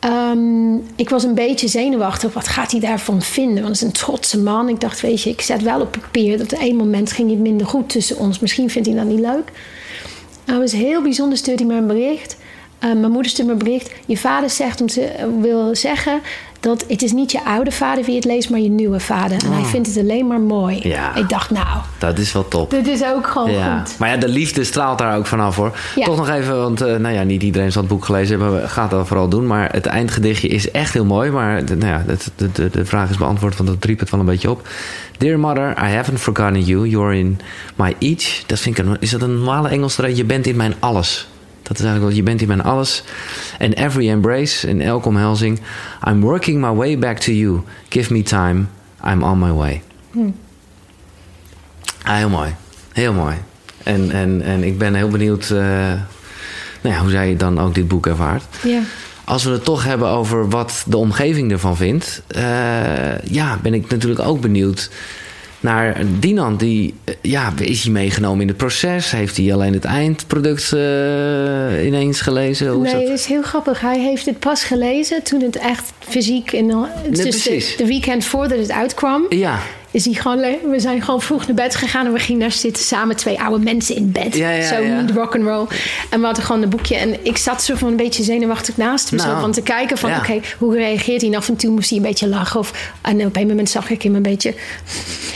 Speaker 2: Ehm, ik was een beetje zenuwachtig. Wat gaat hij daarvan vinden? Want het is een trotse man. Ik dacht, weet je, ik zet wel op papier dat op een moment ging het minder goed tussen ons. Misschien vindt hij dat niet leuk. Nou, was heel bijzonder, stuurde hij me een bericht. Eh, mijn moeder stuurde me een bericht. Je vader zegt om te, wil zeggen dat het is niet je oude vader wie het leest, maar je nieuwe vader. En hij vindt het alleen maar mooi.
Speaker 1: Ja.
Speaker 2: Ik dacht, nou,
Speaker 1: Dat is wel top.
Speaker 2: dit is ook gewoon
Speaker 1: Ja.
Speaker 2: goed.
Speaker 1: Maar ja, de liefde straalt daar ook vanaf hoor.
Speaker 2: Ja.
Speaker 1: Toch nog even, want eh, nou ja, niet iedereen zal het boek gelezen hebben. Gaat dat vooral doen. Maar het eindgedichtje is echt heel mooi. Maar de, nou ja, de, de, de vraag is beantwoord, want dat riep het wel een beetje op. Dear mother, I haven't forgotten you. You're in my each. Dat vind ik een, is dat een normale Engels? Je bent in mijn alles. Dat is eigenlijk wel, je bent in mijn alles. And every embrace, in elke omhelzing. I'm working my way back to you. Give me time. I'm on my way. Ah, heel mooi. Heel mooi. En, en, en ik ben heel benieuwd eh, nou ja, hoe zij dan ook dit boek ervaart.
Speaker 2: Ja.
Speaker 1: Als we het toch hebben over wat de omgeving ervan vindt, eh, ja, ben ik natuurlijk ook benieuwd naar Dinan. Die, eh, ja, is hij meegenomen in het proces? Heeft hij alleen het eindproduct eh, ineens gelezen? Hoe is
Speaker 2: Nee,
Speaker 1: dat?
Speaker 2: het is heel grappig. Hij heeft het pas gelezen toen het echt fysiek... In, dus
Speaker 1: precies.
Speaker 2: de, de weekend voordat het uitkwam...
Speaker 1: Ja,
Speaker 2: is hij gewoon, we zijn gewoon vroeg naar bed gegaan en we gingen daar zitten samen twee oude mensen in bed.
Speaker 1: Ja, ja,
Speaker 2: zo niet rock and roll. En we hadden gewoon een boekje en ik zat zo van een beetje zenuwachtig naast hem,
Speaker 1: Nou,
Speaker 2: zo van te kijken van oké, hoe reageert hij? En af en toe moest hij een beetje lachen of en op een moment zag ik hem een beetje.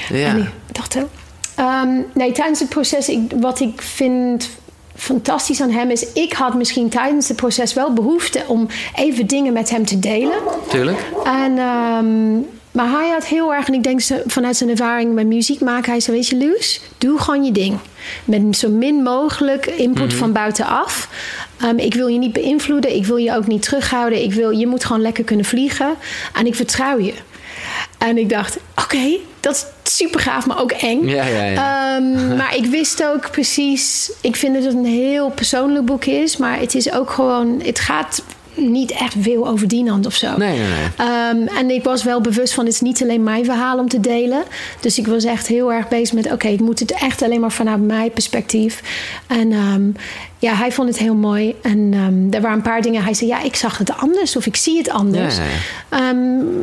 Speaker 1: ja.
Speaker 2: En ik dacht, oh. Nee, tijdens het proces, ik, wat ik vind fantastisch aan hem is, ik had misschien tijdens het proces wel behoefte om even dingen met hem te delen.
Speaker 1: tuurlijk.
Speaker 2: En, ehm, maar hij had heel erg, en ik denk vanuit zijn ervaring met muziek maken, hij zei: Weet je, Luus, doe gewoon je ding. Met zo min mogelijk input van buitenaf. Ehm, ik wil je niet beïnvloeden, ik wil je ook niet terughouden. Ik wil, je moet gewoon lekker kunnen vliegen. En ik vertrouw je. En ik dacht: Oké, dat, super gaaf, maar ook eng.
Speaker 1: Ja, ja, ja.
Speaker 2: Ehm, [LAUGHS] maar ik wist ook precies. Ik vind dat het een heel persoonlijk boek is, maar het is ook gewoon. Het gaat niet echt veel over Dinant of zo.
Speaker 1: Nee, nee, nee.
Speaker 2: Ehm, en ik was wel bewust van, het is niet alleen mijn verhaal om te delen. Dus ik was echt heel erg bezig met, oké, ik moet het echt alleen maar vanuit mijn perspectief. En ehm, ja, hij vond het heel mooi. En ehm, er waren een paar dingen, hij zei, ja, ik zag het anders of ik zie het anders.
Speaker 1: Ja, ja,
Speaker 2: ja.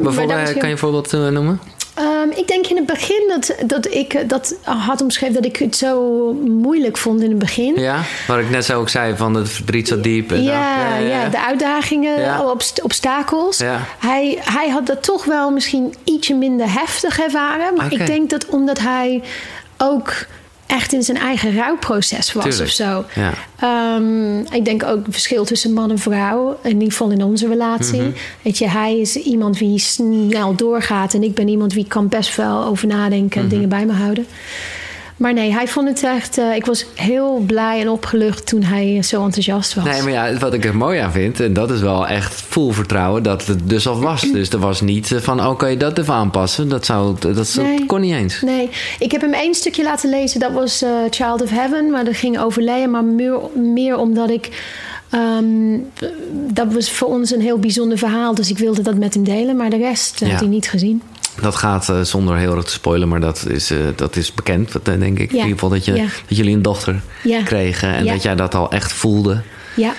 Speaker 1: Bijvoorbeeld, kan je een voorbeeld uh, noemen?
Speaker 2: Um, ik denk in het begin dat, dat ik dat had omschreven dat ik het zo moeilijk vond in het begin.
Speaker 1: Ja, wat ik net zo ook zei, van het verdriet zo diep. En
Speaker 2: ja, ja, ja, ja, de uitdagingen, ja. obstakels. Hij, hij had dat toch wel misschien ietsje minder heftig ervaren. Maar okay. ik denk dat omdat hij ook echt in zijn eigen rouwproces was
Speaker 1: Tuurlijk.
Speaker 2: of zo.
Speaker 1: Ja.
Speaker 2: Um, ik denk ook het verschil tussen man en vrouw. In ieder geval in onze relatie.
Speaker 1: Mhm.
Speaker 2: Weet je, hij is iemand wie snel doorgaat. En ik ben iemand wie kan best wel over nadenken en
Speaker 1: Mhm.
Speaker 2: dingen bij me houden. Maar nee, hij vond het echt... Uh, ik was heel blij en opgelucht toen hij zo enthousiast was.
Speaker 1: Nee, maar ja, wat ik er mooi aan vind... en dat is wel echt vol vertrouwen dat het dus al was. Dus er was niet van, oh, kan je dat even aanpassen? Dat, zou, dat, kon niet eens.
Speaker 2: Nee, ik heb hem één stukje laten lezen. Dat was uh, Child of Heaven. Maar dat ging over Leia. Maar meer, meer omdat ik... Um, dat was voor ons een heel bijzonder verhaal. Dus ik wilde dat met hem delen. Maar de rest
Speaker 1: Ja.
Speaker 2: had hij niet gezien.
Speaker 1: Dat gaat uh, zonder heel erg te spoilen, maar dat is, uh, dat is bekend, uh, denk ik.
Speaker 2: Ja.
Speaker 1: In ieder geval dat, je,
Speaker 2: Ja.
Speaker 1: dat jullie een dochter
Speaker 2: Ja.
Speaker 1: kregen en dat jij dat al echt voelde.
Speaker 2: Ja.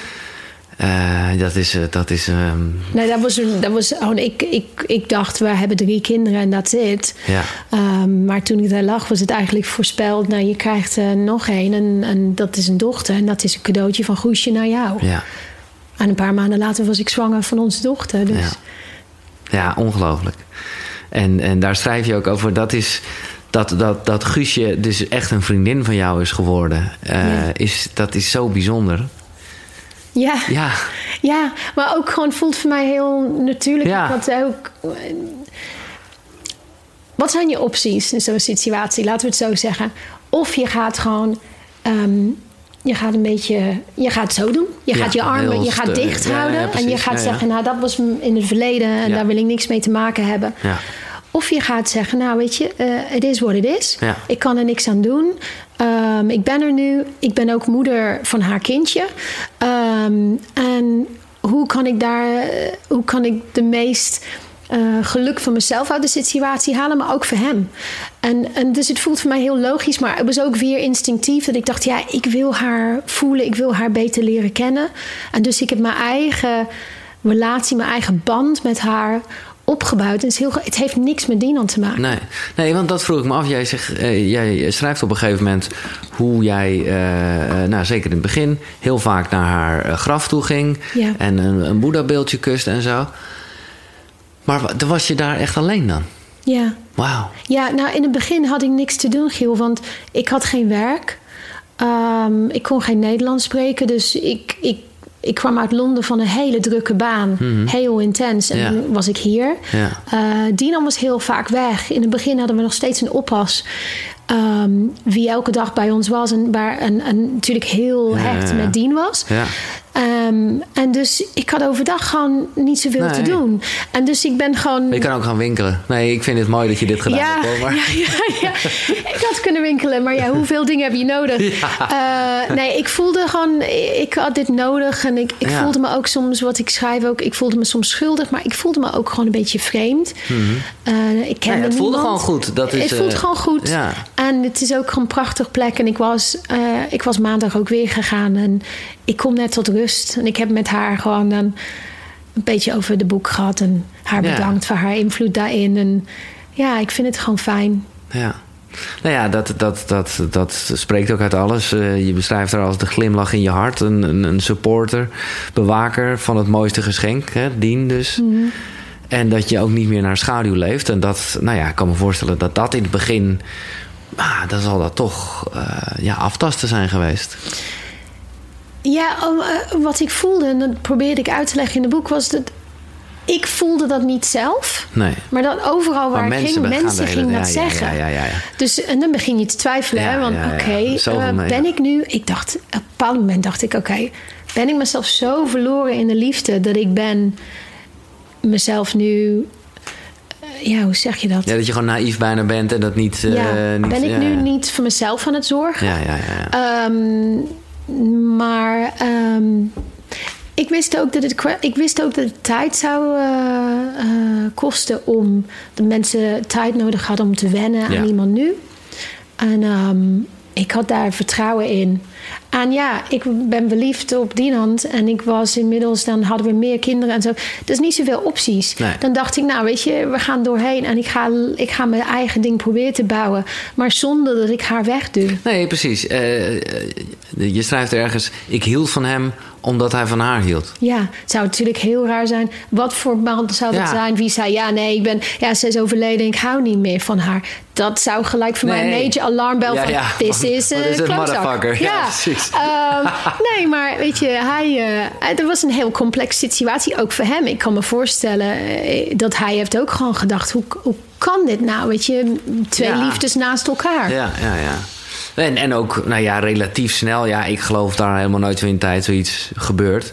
Speaker 1: Uh, dat is. Dat is um...
Speaker 2: Nee, dat was, dat was gewoon. Ik, ik, ik dacht, we hebben drie kinderen en dat it.
Speaker 1: Ja.
Speaker 2: Um, maar toen ik daar lag, was het eigenlijk voorspeld. Nou, je krijgt nog één en, en dat is een dochter. En dat is een cadeautje van Goesje naar jou.
Speaker 1: Ja.
Speaker 2: En een paar maanden later was ik zwanger van onze dochter. Dus.
Speaker 1: Ja, ja ongelooflijk. En, en daar schrijf je ook over. Dat is. Dat, dat, dat Guusje dus echt een vriendin van jou is geworden. Uh,
Speaker 2: Ja.
Speaker 1: is, dat is zo bijzonder.
Speaker 2: Ja.
Speaker 1: Ja.
Speaker 2: ja, maar ook gewoon voelt voor mij heel natuurlijk.
Speaker 1: Ja.
Speaker 2: Ook. Wat zijn je opties in zo'n situatie? Laten we het zo zeggen. Of je gaat gewoon. Um, je gaat een beetje. Je gaat zo doen. Je
Speaker 1: Ja,
Speaker 2: gaat je armen. Je gaat dicht
Speaker 1: ja,
Speaker 2: houden. en je gaat zeggen: Nou, dat was in het verleden. En daar wil ik niks mee te maken hebben.
Speaker 1: Ja.
Speaker 2: Of je gaat zeggen, nou weet je, het is wat het is.
Speaker 1: Ja.
Speaker 2: Ik kan er niks aan doen. Um, ik ben er nu. Ik ben ook moeder van haar kindje. Um, en hoe kan ik daar, hoe kan ik de meest uh, geluk voor mezelf uit de situatie halen, maar ook voor hem. En, en dus het voelt voor mij heel logisch, maar het was ook weer instinctief dat ik dacht, ja, ik wil haar voelen, ik wil haar beter leren kennen. En dus ik heb mijn eigen relatie, mijn eigen band met haar opgebouwd. Het, is heel, het heeft niks met Dinan te maken.
Speaker 1: Nee, nee want dat vroeg ik me af. Jij, zegt, uh, jij schrijft op een gegeven moment hoe jij, uh, nou zeker in het begin, heel vaak naar haar graf toe ging.
Speaker 2: Ja.
Speaker 1: En een, een Boeddha-beeldje kust en zo. Maar was je daar echt alleen dan?
Speaker 2: Ja.
Speaker 1: Wauw.
Speaker 2: Ja, nou in het begin had ik niks te doen, Giel, want ik had geen werk. Um, ik kon geen Nederlands spreken, dus ik, ik, ik kwam uit Londen van een hele drukke baan.
Speaker 1: Mhm.
Speaker 2: Heel intens. En
Speaker 1: Ja.
Speaker 2: toen was ik hier.
Speaker 1: Ja.
Speaker 2: Uh, Dinan was heel vaak weg. In het begin hadden we nog steeds een oppas. Um, wie elke dag bij ons was en waar en, natuurlijk heel
Speaker 1: Ja,
Speaker 2: hecht
Speaker 1: ja, ja.
Speaker 2: met Dien was. Um, en dus ik had overdag gewoon niet zoveel te doen. En dus ik ben gewoon.
Speaker 1: Je kan ook gaan winkelen. Nee, ik vind het mooi dat je dit gedaan
Speaker 2: Ja,
Speaker 1: hebt. Maar...
Speaker 2: ja, ja, ja. Ik had kunnen winkelen, maar ja, hoeveel [LAUGHS] dingen heb je nodig? Uh, nee, ik voelde gewoon, ik had dit nodig. En ik, ik voelde me ook soms, wat ik schrijf ook, ik voelde me soms schuldig, maar ik voelde me ook gewoon een beetje vreemd. Uh, ik kende
Speaker 1: Nee, het voelde
Speaker 2: niemand.
Speaker 1: gewoon goed. Dat is,
Speaker 2: het voelt
Speaker 1: eh,
Speaker 2: gewoon goed.
Speaker 1: ja.
Speaker 2: En het is ook gewoon een prachtig plek. En ik was, ik was maandag ook weer gegaan. En ik kom net tot rust. En ik heb met haar gewoon dan een beetje over de boek gehad. En haar
Speaker 1: Ja.
Speaker 2: bedankt voor haar invloed daarin. En ja, ik vind het gewoon fijn.
Speaker 1: Ja. Nou ja, dat, dat, dat, dat spreekt ook uit alles. Uh, je beschrijft haar als de glimlach in je hart. Een, een, een supporter, bewaker van het mooiste geschenk. Hè, dien dus.
Speaker 2: Mhm.
Speaker 1: En dat je ook niet meer naar schaduw leeft. En dat, nou ja, ik kan me voorstellen dat dat in het begin... Ah, dan zal dat toch uh, ja, aftasten zijn geweest.
Speaker 2: Ja, um, uh, wat ik voelde, en dat probeerde ik uit te leggen in het boek, was dat ik voelde dat niet zelf.
Speaker 1: Nee.
Speaker 2: Maar dat overal waar
Speaker 1: Maar
Speaker 2: ik ging,
Speaker 1: mensen
Speaker 2: gingen dat
Speaker 1: ja,
Speaker 2: zeggen.
Speaker 1: ja, ja, ja.
Speaker 2: Dus en dan begin je te twijfelen. Hè, want oké, uh,
Speaker 1: mee,
Speaker 2: ben ik nu... Ik dacht, op een bepaald moment dacht ik... Oké, ben ik mezelf zo verloren in de liefde... dat ik ben mezelf nu... ja, hoe zeg je dat?
Speaker 1: Ja, dat je gewoon naïef bijna bent en dat niet... eh,
Speaker 2: Ja,
Speaker 1: niet
Speaker 2: ben ik nu niet voor mezelf aan het zorgen?
Speaker 1: Ja, ja, ja. ja.
Speaker 2: Maar ehm, ik, wist ook dat het, ik wist ook dat het tijd zou eh, eh, kosten om de mensen tijd nodig hadden om te wennen
Speaker 1: Ja.
Speaker 2: aan iemand nu. En ehm, ik had daar vertrouwen in. En ja, ik ben verliefd op Dinant. En ik was inmiddels, dan hadden we meer kinderen en zo. Dus niet zoveel opties.
Speaker 1: Nee.
Speaker 2: Dan dacht ik, nou weet je, we gaan doorheen. En ik ga, ik ga mijn eigen ding proberen te bouwen. Maar zonder dat ik haar wegduw.
Speaker 1: Nee, precies. Eh, eh, je schrijft ergens... Ik hield van hem omdat hij van haar hield.
Speaker 2: Ja, het zou natuurlijk heel raar zijn. Wat voor man zou dat
Speaker 1: Ja.
Speaker 2: zijn? Wie zei, ja, nee, ik ben, ja, ze is overleden, ik hou niet meer van haar. Dat zou gelijk voor mij een major alarmbel
Speaker 1: Ja,
Speaker 2: van,
Speaker 1: ja.
Speaker 2: this is een
Speaker 1: is motherfucker? Ja, precies.
Speaker 2: Ehm, [LAUGHS] nee, maar weet je, hij, eh, er was een heel complexe situatie, ook voor hem. Ik kan me voorstellen eh, dat hij heeft ook gewoon gedacht, hoe, hoe kan dit nou? Weet je, twee liefdes naast elkaar.
Speaker 1: Ja, ja, ja. En, en ook, nou ja, relatief snel. Ja, ik geloof daar helemaal nooit zo in tijd zoiets gebeurt.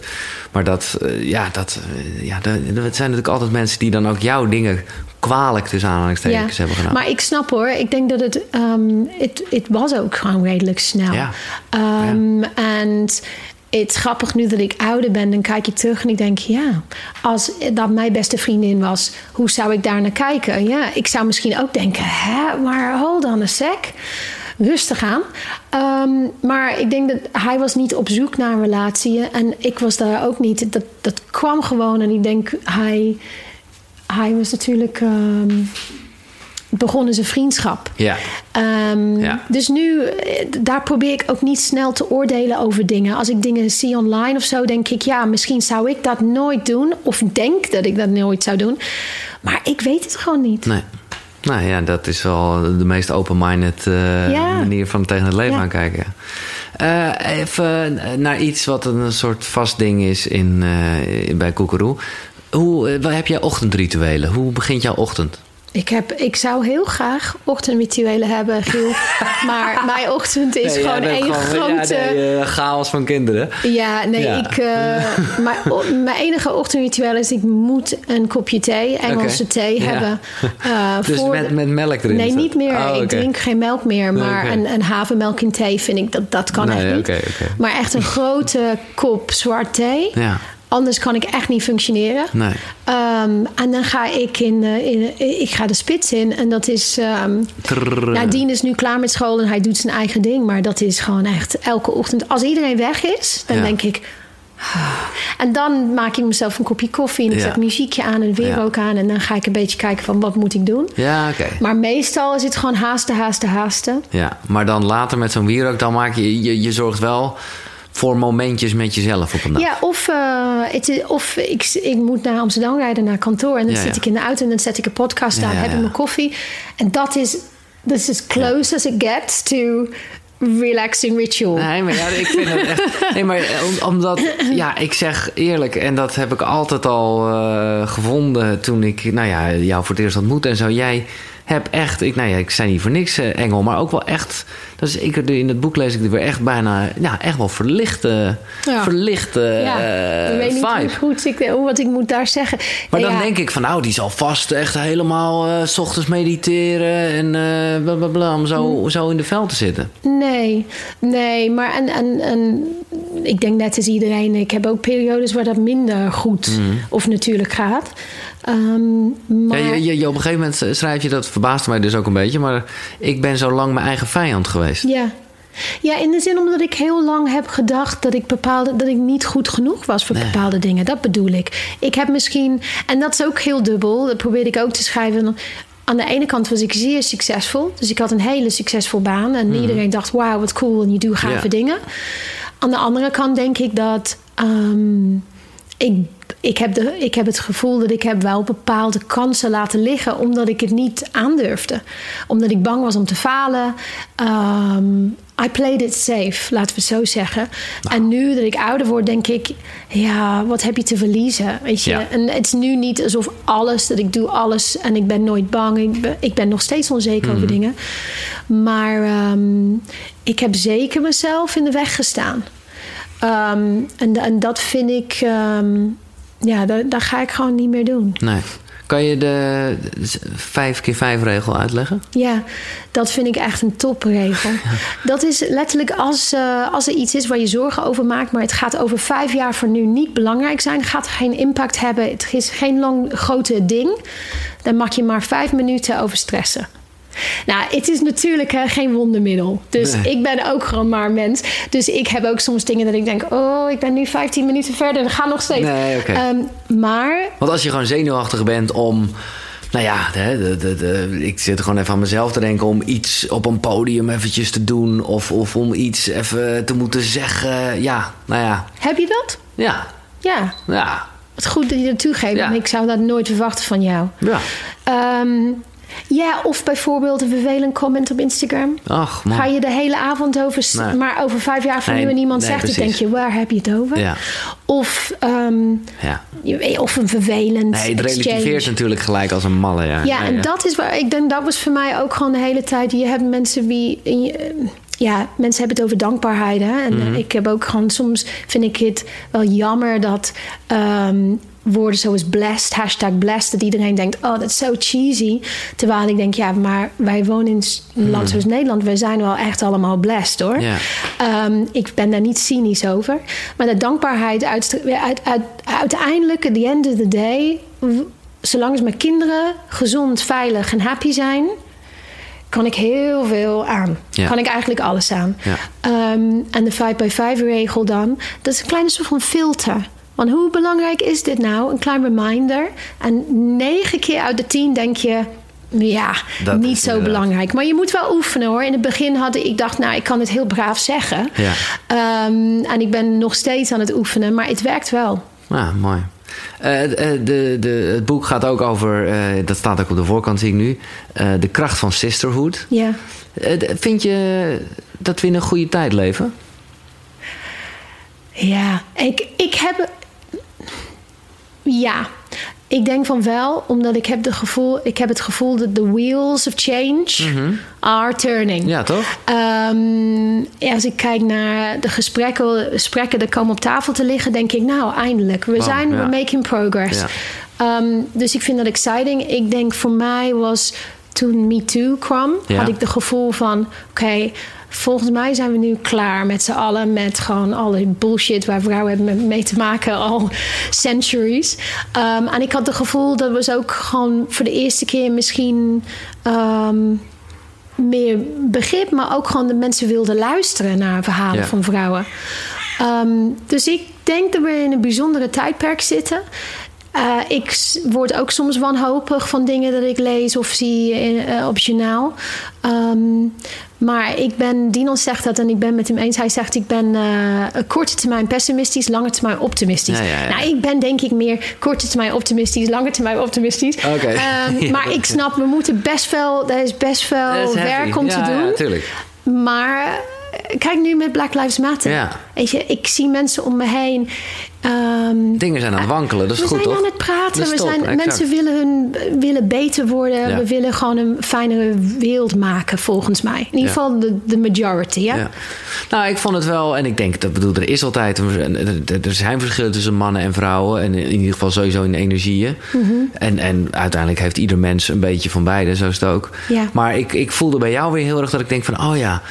Speaker 1: Maar dat, eh, ja, dat, eh, ja, dat, zijn natuurlijk altijd mensen die dan ook jouw dingen kwalijk tussen aanhalingstekens hebben gedaan.
Speaker 2: Maar ik snap hoor. Ik denk dat het, ehm, het, het was ook gewoon redelijk snel.
Speaker 1: Ja.
Speaker 2: Ehm, En het is grappig nu dat ik ouder ben, dan kijk je terug en ik denk, ja, als dat mijn beste vriendin was, hoe zou ik daar naar kijken? Ja, ik zou misschien ook denken, hè, maar hold on a sec. Rustig aan. Ehm, maar ik denk dat hij was niet op zoek naar een relatie. En ik was daar ook niet. Dat, dat kwam gewoon. En ik denk, hij, hij was natuurlijk ehm, begonnen zijn vriendschap.
Speaker 1: Ja.
Speaker 2: Ehm,
Speaker 1: Ja.
Speaker 2: Dus nu, eh, daar probeer ik ook niet snel te oordelen over dingen. Als ik dingen zie online of zo, denk ik, ja, misschien zou ik dat nooit doen. Of denk dat ik dat nooit zou doen. Maar ik weet het gewoon niet.
Speaker 1: Nee. Nou ja, dat is wel de meest open-minded eh,
Speaker 2: Ja.
Speaker 1: manier van tegen het leven
Speaker 2: Ja.
Speaker 1: aankijken. Eh, even naar iets wat een soort vast ding is in, eh, bij Koekeroe. Hoe wat heb jij ochtendrituelen? Hoe begint jouw ochtend?
Speaker 2: Ik, heb, ik zou heel graag ochtendrituelen hebben, Giel. [LAUGHS] maar mijn ochtend is
Speaker 1: Nee,
Speaker 2: gewoon één grote...
Speaker 1: Ja, nee, eh, chaos van kinderen.
Speaker 2: Ja, nee,
Speaker 1: Ja.
Speaker 2: ik. maar o- mijn enige ochtendritueel is: ik moet een kopje thee, Engelse thee
Speaker 1: Ja.
Speaker 2: hebben. [LAUGHS] eh,
Speaker 1: Dus
Speaker 2: voor
Speaker 1: met, met melk erin?
Speaker 2: Nee, niet meer.
Speaker 1: Oh,
Speaker 2: Ik drink geen melk meer. Maar een, een havermelk in thee vind ik dat dat kan
Speaker 1: Nee,
Speaker 2: echt niet. Maar echt een grote kop zwart thee.
Speaker 1: Ja.
Speaker 2: Anders kan ik echt niet functioneren.
Speaker 1: Nee.
Speaker 2: Ehm, en dan ga ik in, eh, in, ik ga de spits in. En dat is. ehm
Speaker 1: Trrr.
Speaker 2: nou, Dien is nu klaar met school en hij doet zijn eigen ding. Maar dat is gewoon echt elke ochtend. Als iedereen weg is, dan
Speaker 1: Ja.
Speaker 2: denk ik. En dan maak ik mezelf een kopje koffie en
Speaker 1: Ja.
Speaker 2: zet ik muziekje aan en weer
Speaker 1: Ja.
Speaker 2: ook aan. En dan ga ik een beetje kijken van wat moet ik doen.
Speaker 1: Ja, oké.
Speaker 2: Maar meestal is het gewoon haasten, haasten, haasten.
Speaker 1: Ja, maar dan later met zo'n wierook, dan maak je, je, je zorgt wel voor momentjes met jezelf op een dag.
Speaker 2: Ja, of, eh, het of ik, ik moet naar Amsterdam rijden, naar kantoor. En dan
Speaker 1: Ja,
Speaker 2: zit ik in de auto en dan zet ik een podcast aan. heb ik mijn koffie. En dat is, this is close as it gets to relaxing ritual.
Speaker 1: Nee, maar ja, ik vind het echt. [LAUGHS] Nee, maar om- omdat, ja, ik zeg eerlijk, en dat heb ik altijd al eh, gevonden toen ik, nou ja, jou voor het eerst ontmoette en zo. Jij hebt echt, ik, nou ja, ik zei niet voor niks eh, Engel, maar ook wel echt. Dus ik, in het boek lees ik er weer echt bijna, ja, echt wel verlichte,
Speaker 2: Ja.
Speaker 1: verlichte
Speaker 2: ja,
Speaker 1: eh,
Speaker 2: ik weet niet hoe goed ik, hoe- wat ik moet daar zeggen.
Speaker 1: Maar
Speaker 2: Ja,
Speaker 1: dan denk ik van, nou, die zal vast echt helemaal eh, s ochtends mediteren en eh bla bla bla, om zo,
Speaker 2: Mm.
Speaker 1: zo in de veld te zitten.
Speaker 2: Nee, nee, maar en, en, en ik denk net als iedereen, ik heb ook periodes waar dat minder goed of natuurlijk gaat. Ehm, maar
Speaker 1: Mhm. Ja, je, op een gegeven moment schrijf je, dat verbaasde mij dus ook een beetje, maar ik ben zo lang mijn eigen vijand geweest.
Speaker 2: Ja. Ja, in de zin omdat ik heel lang heb gedacht dat ik bepaalde dat ik niet goed genoeg was voor bepaalde dingen. Dat bedoel ik. Ik heb misschien, en dat is ook heel dubbel, dat probeerde ik ook te schrijven. Aan de ene kant was ik zeer succesvol. Dus ik had een hele succesvol baan. En iedereen dacht, wauw, wat cool. En je doet gave
Speaker 1: Mhm. Ja.
Speaker 2: dingen. Aan de andere kant denk ik dat... ehm, ik, ik, heb de, ik heb het gevoel dat ik heb wel bepaalde kansen laten liggen... omdat ik het niet aandurfde. Omdat ik bang was om te falen. Ehm, I played it safe, laten we het zo zeggen. En nu dat ik ouder word, denk ik... ja, wat heb je te verliezen? Weet je?
Speaker 1: Ja.
Speaker 2: En het is nu niet alsof alles, dat ik doe alles... en ik ben nooit bang. Ik ben, ik ben nog steeds onzeker over dingen. Maar ehm, ik heb zeker mezelf in de weg gestaan. Ehm, en, en dat vind ik... ja, dat, dat ga ik gewoon niet meer doen.
Speaker 1: Nee. Kan je de 5 keer 5 regel uitleggen?
Speaker 2: Ja, dat vind ik echt een topregel. [LAUGHS] Dat is letterlijk als, uh, als er iets is waar je zorgen over maakt, maar het gaat over vijf jaar voor nu niet belangrijk zijn, gaat geen impact hebben, het is geen lang grote ding, dan mag je maar vijf minuten over stressen. Nou, het is natuurlijk geen wondermiddel. Dus ik ben ook gewoon maar mens. Dus ik heb ook soms dingen dat ik denk... oh, ik ben nu 15 minuten verder. We gaan nog steeds.
Speaker 1: Nee, okay. um,
Speaker 2: ehm, maar...
Speaker 1: Want als je gewoon zenuwachtig bent om... Nou ja, de, de, de, ik zit gewoon even aan mezelf te denken... om iets op een podium eventjes te doen... of, of om iets even te moeten zeggen. Ja, nou ja.
Speaker 2: Heb je dat?
Speaker 1: Ja.
Speaker 2: Ja.
Speaker 1: Ja.
Speaker 2: Wat goed dat je dat toegeeft. Ja. Ik zou dat nooit verwachten van jou.
Speaker 1: Ja.
Speaker 2: Um, ja, of bijvoorbeeld een vervelend comment op Instagram.
Speaker 1: Ach, man.
Speaker 2: Ga je de hele avond over... Nee. Maar over vijf jaar van nee, nu en iemand nee, zegt... dan denk je, waar heb je het over?
Speaker 1: Ja.
Speaker 2: Of, um,
Speaker 1: ja.
Speaker 2: of een vervelend
Speaker 1: Nee, het relativeert natuurlijk gelijk als een malle, ja.
Speaker 2: Ja, en dat is waar... Ik denk, dat was voor mij ook gewoon de hele tijd... Je hebt mensen wie... Ja, mensen hebben het over dankbaarheid. Hè? En mm-hmm. ik heb ook gewoon... Soms vind ik het wel jammer dat... Um, woorden zoals blessed, hashtag blessed, dat iedereen denkt, oh, dat is zo cheesy. Terwijl ik denk, ja, maar wij wonen in een land hmm. zoals Nederland, we zijn wel echt allemaal blessed hoor. Um, ik ben daar niet cynisch over. Maar de dankbaarheid, uit, uit, uit, uiteindelijk, at the end of the day, zolang mijn kinderen gezond, veilig en happy zijn, kan ik heel veel aan. Kan ik eigenlijk alles aan. Um, en de 5 by 5 regel dan, dat is een kleine soort van filter. Want hoe belangrijk is dit nou? Een klein reminder. En negen keer uit de tien denk je. Ja, niet zo belangrijk. Maar je moet wel oefenen hoor. In het begin had ik, ik dacht, nou, ik kan het heel braaf zeggen.
Speaker 1: Ja.
Speaker 2: Um, en ik ben nog steeds aan het oefenen, maar het werkt wel.
Speaker 1: Ja, mooi. Uh, de, de, het boek gaat ook over, uh, dat staat ook op de voorkant, zie ik nu, uh, de kracht van sisterhood.
Speaker 2: Ja.
Speaker 1: vind je dat we in een goede tijd leven?
Speaker 2: Ja, ik, ik heb ja, ik denk van wel, omdat ik heb, de gevoel, ik heb het gevoel dat de wheels of change
Speaker 1: mhm.
Speaker 2: are turning.
Speaker 1: Ja, toch?
Speaker 2: Um, als ik kijk naar de gesprekken, gesprekken die komen op tafel te liggen, denk ik, nou, eindelijk. We zijn, ja. we're making progress. Ja. Um, dus ik vind dat exciting. Ik denk voor mij was toen Me Too kwam, had ik de gevoel van, oké, Volgens mij zijn we nu klaar met z'n allen met gewoon alle bullshit waar vrouwen hebben mee te maken al [LAUGHS] centuries. Um, en ik had het gevoel dat we ook gewoon voor de eerste keer misschien um, meer begrip, maar ook gewoon de mensen wilden luisteren naar verhalen van vrouwen. Um, dus ik denk dat we in een bijzondere tijdperk zitten. Uh, ik word ook soms wanhopig van dingen dat ik lees of zie in, uh, op journaal. Um, maar ik ben, Dinon zegt dat en ik ben met hem eens. Hij zegt ik ben uh, korte termijn pessimistisch, lange termijn optimistisch.
Speaker 1: Ja, ja, ja.
Speaker 2: Nou, ik ben denk ik meer korte termijn optimistisch, lange termijn optimistisch.
Speaker 1: Okay.
Speaker 2: Um, [LAUGHS] maar ik snap, we moeten best wel, er is best wel werk om te doen.
Speaker 1: Ja, natuurlijk.
Speaker 2: Maar kijk nu met Black Lives Matter.
Speaker 1: Ja.
Speaker 2: Weet je, ik zie mensen om me heen. Um,
Speaker 1: Dingen zijn aan het wankelen, dat is
Speaker 2: we
Speaker 1: goed,
Speaker 2: toch? We zijn aan het praten. We zijn, mensen willen, hun, willen beter worden. Ja. We willen gewoon een fijnere wereld maken, volgens mij. In ieder geval de, de majority, ja? ja?
Speaker 1: Nou, ik vond het wel... En ik denk, dat bedoel, er is altijd... Er zijn verschillen tussen mannen en vrouwen. En in ieder geval sowieso in energieën.
Speaker 2: Mm -hmm.
Speaker 1: en, en uiteindelijk heeft ieder mens een beetje van beide. Zo is het ook.
Speaker 2: Ja.
Speaker 1: Maar ik, ik voelde bij jou weer heel erg dat ik denk van... Oh ja...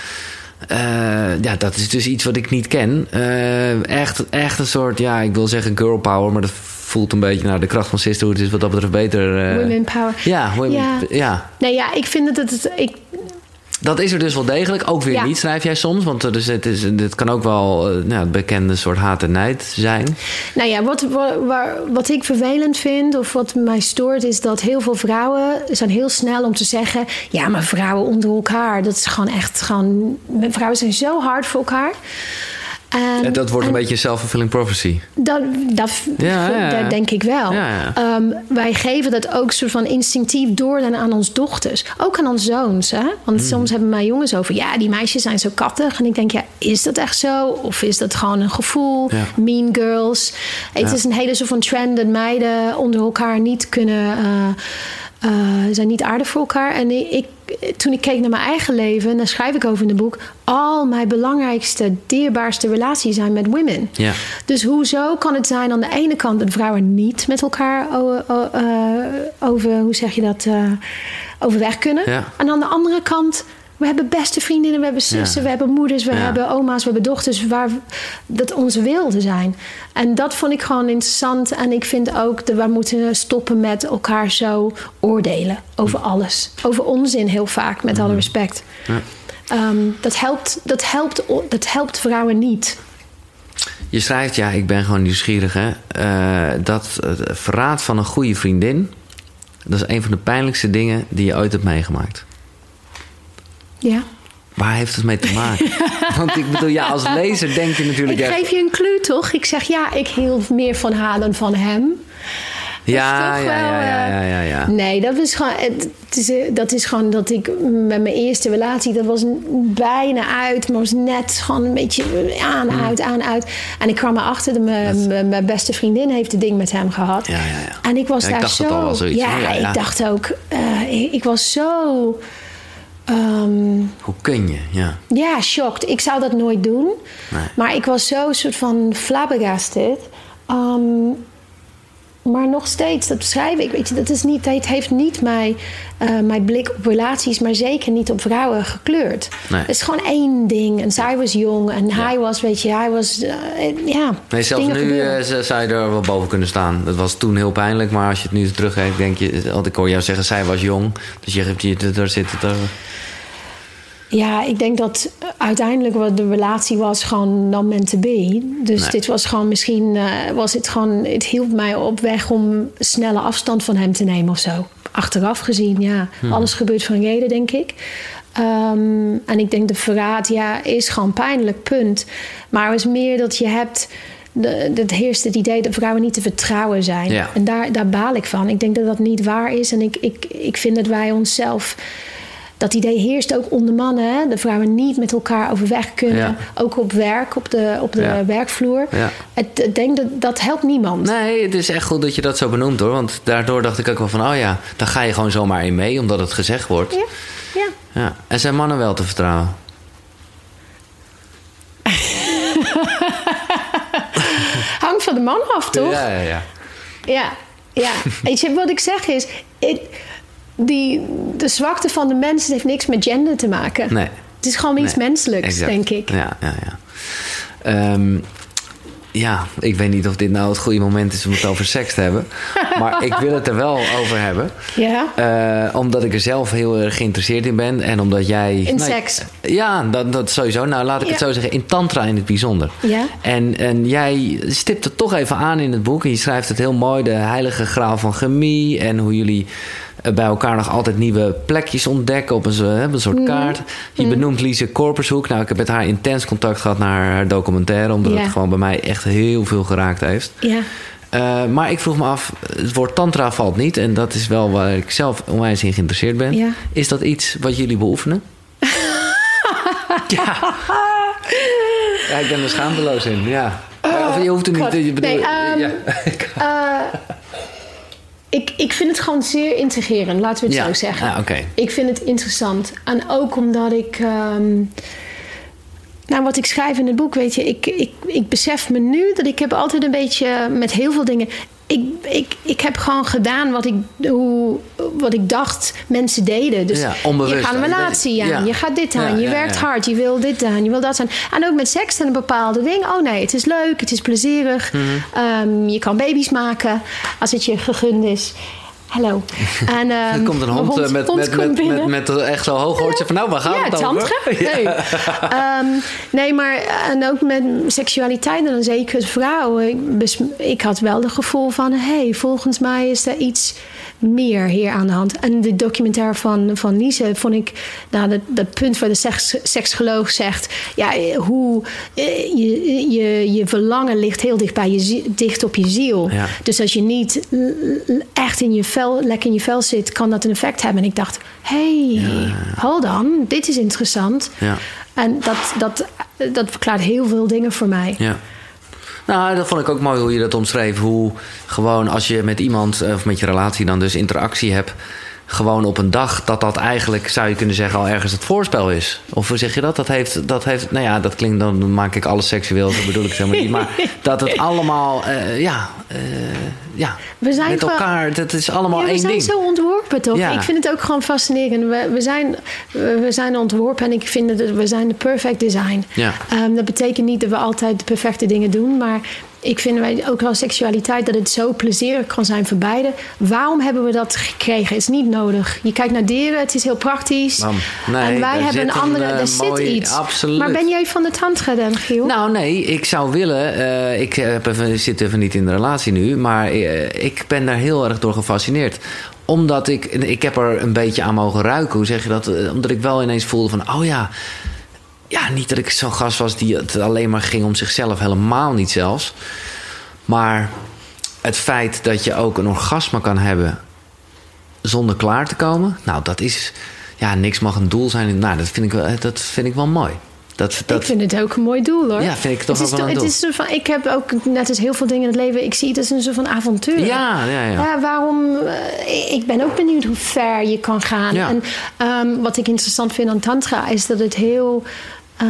Speaker 1: Uh, ja, dat is dus iets wat ik niet ken. Uh, echt, echt een soort, ja, ik wil zeggen girl power, maar dat voelt een beetje naar de kracht van sisterhood is wat dat betreft beter.
Speaker 2: Uh, women power.
Speaker 1: Ja, women, ja. ja,
Speaker 2: ik vind dat het. Ik,
Speaker 1: dat is er dus wel degelijk. Ook weer niet, schrijf jij soms. Want dus het, is, het kan ook wel uh, nou, het bekende soort haat en nijd zijn.
Speaker 2: Nou ja, wat, wat, wat ik vervelend vind of wat mij stoort... is dat heel veel vrouwen zijn heel snel om te zeggen... ja, maar vrouwen onder elkaar, dat is gewoon echt... Gewoon, vrouwen zijn zo hard voor elkaar...
Speaker 1: Um, en dat wordt een beetje self-fulfilling prophecy.
Speaker 2: Dat, dat,
Speaker 1: ja, ja,
Speaker 2: dat denk ik wel. Um, wij geven dat ook soort van instinctief door aan onze dochters. Ook aan onze zoons. Hè? Want mm. soms hebben mijn jongens over... ja, die meisjes zijn zo kattig. En ik denk, ja, is dat echt zo? Of is dat gewoon een gevoel? Mean girls. Het is een hele soort van trend... dat meiden onder elkaar niet kunnen... Uh, uh, zijn niet aardig voor elkaar. En ik, toen ik keek naar mijn eigen leven, en daar schrijf ik over in het boek, al mijn belangrijkste, dierbaarste relaties zijn met women.
Speaker 1: Ja.
Speaker 2: Dus hoezo kan het zijn aan de ene kant dat vrouwen niet met elkaar over, hoe zeg je dat, overweg kunnen.
Speaker 1: Ja.
Speaker 2: En aan de andere kant we hebben beste vriendinnen, we hebben zussen, we hebben moeders, we hebben oma's, we hebben dochters, waar dat onze wilde zijn. En dat vond ik gewoon interessant. En ik vind ook dat we moeten stoppen met elkaar zo oordelen over alles. Over onzin heel vaak, met alle mhm. respect.
Speaker 1: Ja.
Speaker 2: Ehm, dat, helpt, dat, helpt, dat helpt vrouwen niet.
Speaker 1: Je schrijft, ja, ik ben gewoon nieuwsgierig, hè. Uh, dat verraad van een goede vriendin... dat is een van de pijnlijkste dingen die je ooit hebt meegemaakt.
Speaker 2: Ja.
Speaker 1: Waar heeft het mee te maken? [LAUGHS] [LAUGHS] Want ik bedoel, ja, als lezer denk je natuurlijk...
Speaker 2: Ik geef je een clue, toch? Ik zeg, ja, ik hield meer van haar dan van hem.
Speaker 1: Ja, ja, ja, ja, ja, ja, ja,
Speaker 2: Nee, dat is gewoon, het is, dat is gewoon dat ik met mijn eerste relatie, dat was bijna uit, maar was net gewoon een beetje aan, mm. uit, aan, uit. En ik kwam erachter dat mijn, mijn beste vriendin heeft het ding met hem gehad.
Speaker 1: Ja, ja, ja.
Speaker 2: En ik was daar zo.
Speaker 1: Ja,
Speaker 2: ja, ik dacht ook, uh, ik was zo Ehm,
Speaker 1: Hoe kun je? Ja,
Speaker 2: ja shocked. Ik zou dat nooit doen.
Speaker 1: Nee.
Speaker 2: Maar ik was zo soort van flabbergasted. Um, maar nog steeds, dat beschrijf ik. Weet je, dat is niet, het heeft niet mijn, uh, mijn blik op relaties, maar zeker niet op vrouwen gekleurd.
Speaker 1: Nee.
Speaker 2: Het is gewoon één ding. En zij was jong en hij was, weet je, hij was, uh, ja.
Speaker 1: Nee, zelfs nu uh, zou je er wel boven kunnen staan. Dat was toen heel pijnlijk, maar als je het nu teruggeeft, denk je, want ik hoor jou zeggen, zij was jong. Dus je hebt je, daar zit het er.
Speaker 2: Ja, ik denk dat uiteindelijk wat de relatie was gewoon not meant to be. Dus dit was gewoon misschien, uh, was het gewoon, het hielp mij op weg om snelle afstand van hem te nemen of zo. Achteraf gezien, ja. Hmm. Alles gebeurt een reden, denk ik. Um, en ik denk de verraad, ja, is gewoon pijnlijk, punt. Maar het is meer dat je hebt het heerst het idee dat vrouwen niet te vertrouwen zijn.
Speaker 1: Ja.
Speaker 2: En daar, daar baal ik van. Ik denk dat dat niet waar is. En ik, ik, ik vind dat wij onszelf dat idee heerst ook onder mannen. Hè? De vrouwen niet met elkaar overweg kunnen. Ook op werk, op de, op de werkvloer.
Speaker 1: Ja.
Speaker 2: Ik denk dat dat helpt niemand.
Speaker 1: Nee, het is echt goed dat je dat zo benoemt hoor. Want daardoor dacht ik ook wel van... oh ja, dan ga je gewoon zomaar in mee, omdat het gezegd wordt.
Speaker 2: Ja. ja.
Speaker 1: ja. En zijn mannen wel te vertrouwen? [LAUGHS]
Speaker 2: Hangt van de man af, toch?
Speaker 1: Ja, ja, ja.
Speaker 2: Ja, ja. Weet je, wat ik zeg is... Ik, die, de zwakte van de mensen heeft niks met gender te maken.
Speaker 1: Nee.
Speaker 2: Het is gewoon iets menselijks, denk ik.
Speaker 1: Ja, ja, ja. Ehm, ja, ik weet niet of dit nou het goede moment is om het over seks te hebben. [LAUGHS] maar ik wil het er wel over hebben.
Speaker 2: Ja.
Speaker 1: Uh, omdat ik er zelf heel erg geïnteresseerd in ben. En omdat jij.
Speaker 2: In nou, seks.
Speaker 1: Ja, dat, dat sowieso. Nou, laat ik het zo zeggen. In Tantra in het bijzonder.
Speaker 2: Ja.
Speaker 1: En, en jij stipt het toch even aan in het boek. En je schrijft het heel mooi. De heilige graal van chemie. En hoe jullie eh, bij elkaar nog altijd nieuwe plekjes ontdekken op een, een soort mhm. kaart. Je mhm. benoemt Lise Korpershoek. Nou, ik heb met haar intens contact gehad naar haar documentaire, omdat het gewoon bij mij echt heel veel geraakt heeft.
Speaker 2: Ja.
Speaker 1: Uh, maar ik vroeg me af, het woord tantra valt niet. En dat is wel waar ik zelf onwijs in geïnteresseerd ben.
Speaker 2: Ja.
Speaker 1: Is dat iets wat jullie beoefenen? [LAUGHS] ja. ja. ik ben er schaamteloos in, ja. of je hoeft er niet...
Speaker 2: Nee, um, ja. uh, [LAUGHS] ik, ik vind het gewoon zeer integrerend, laten we het zo zeggen.
Speaker 1: Ja, okay.
Speaker 2: Ik vind het interessant. En ook omdat ik. Um, nou, wat ik schrijf in het boek, weet je, ik, ik, ik besef me nu dat ik heb altijd een beetje met heel veel dingen ik, ik, ik heb gewoon gedaan wat ik, hoe, wat ik dacht mensen deden. Dus
Speaker 1: ja,
Speaker 2: je gaat een relatie aan, je gaat dit aan, je werkt hard, je wil dit aan, je wil dat aan. En ook met seks en een bepaalde ding. Oh nee, het is leuk, het is plezierig.
Speaker 1: Mhm.
Speaker 2: Ehm, je kan baby's maken als het je gegund is. Hallo. [LAUGHS]
Speaker 1: En, er ehm, komt een hond, hond met, met, met, met, met, echt zo hoog hoortje van nou, waar gaat
Speaker 2: ja,
Speaker 1: het over?
Speaker 2: Nee. [LAUGHS] um, nee, maar en ook met seksualiteit en dan zeker vrouwen. Ik, ik had wel het gevoel van... hé, hey, volgens mij is er iets meer hier aan de hand. En de documentaire van, van Lise vond ik... Nou, dat, dat punt waar de seks, seksoloog zegt... ja, hoe eh, je, je, je verlangen ligt heel dicht, bij je, dicht op je ziel.
Speaker 1: Ja.
Speaker 2: Dus als je niet echt in je vel, lekker in je vel zit... kan dat een effect hebben. En ik dacht, hé, hey, hold on, dit is interessant.
Speaker 1: Ja.
Speaker 2: En dat, dat, dat verklaart heel veel dingen voor mij.
Speaker 1: Ja. Nou, dat vond ik ook mooi hoe je dat omschreef. Hoe gewoon als je met iemand, of met je relatie dan dus interactie hebt. Gewoon op een dag dat dat eigenlijk, zou je kunnen zeggen, al ergens het voorspel is. Of hoe zeg je dat? Dat heeft, dat heeft nou ja, dat klinkt, dan maak ik alles seksueel, zo bedoel ik het helemaal niet. Maar [LAUGHS] dat het allemaal, uh, ja, uh, ja we zijn met elkaar, dat is allemaal ja, één ding.
Speaker 2: We zijn zo ontworpen, toch? Ja. Ik vind het ook gewoon fascinerend. We, we, zijn, we zijn ontworpen en ik vind dat we zijn de perfect design. Ja. Um, dat betekent niet dat we altijd de perfecte dingen doen, maar ik vind wij ook wel seksualiteit dat het zo plezierig kan zijn voor beide. Waarom hebben we dat gekregen? Het is niet nodig. Je kijkt naar dieren, het is heel praktisch. nee, en wij hebben een andere. Een, uh, er zit iets.
Speaker 1: Absoluut.
Speaker 2: Maar ben jij van de tantra dan, Giel?
Speaker 1: Nou, nee, ik zou willen. Uh, ik heb even, zit even niet in de relatie nu, maar uh, ik ben daar heel erg door gefascineerd omdat ik, ik heb er een beetje aan mogen ruiken. Hoe zeg je dat? Omdat ik wel ineens voelde van, oh ja, ja, niet dat ik zo'n gast was die het alleen maar ging om zichzelf, helemaal niet zelfs. Maar het feit dat je ook een orgasme kan hebben zonder klaar te komen, nou, dat is. Ja, niks mag een doel zijn. Nou, dat vind ik wel, dat vind ik wel mooi. Dat, dat...
Speaker 2: Ik vind het ook een mooi doel hoor.
Speaker 1: Ja, vind ik toch het wel een doel. Het is
Speaker 2: van, ik heb ook net als heel veel dingen in het leven, ik zie het als een soort van avontuur.
Speaker 1: Ja, ja, ja.
Speaker 2: ja waarom? Uh, ik ben ook benieuwd hoe ver je kan gaan. Ja. En um, wat ik interessant vind aan Tantra is dat het heel uh,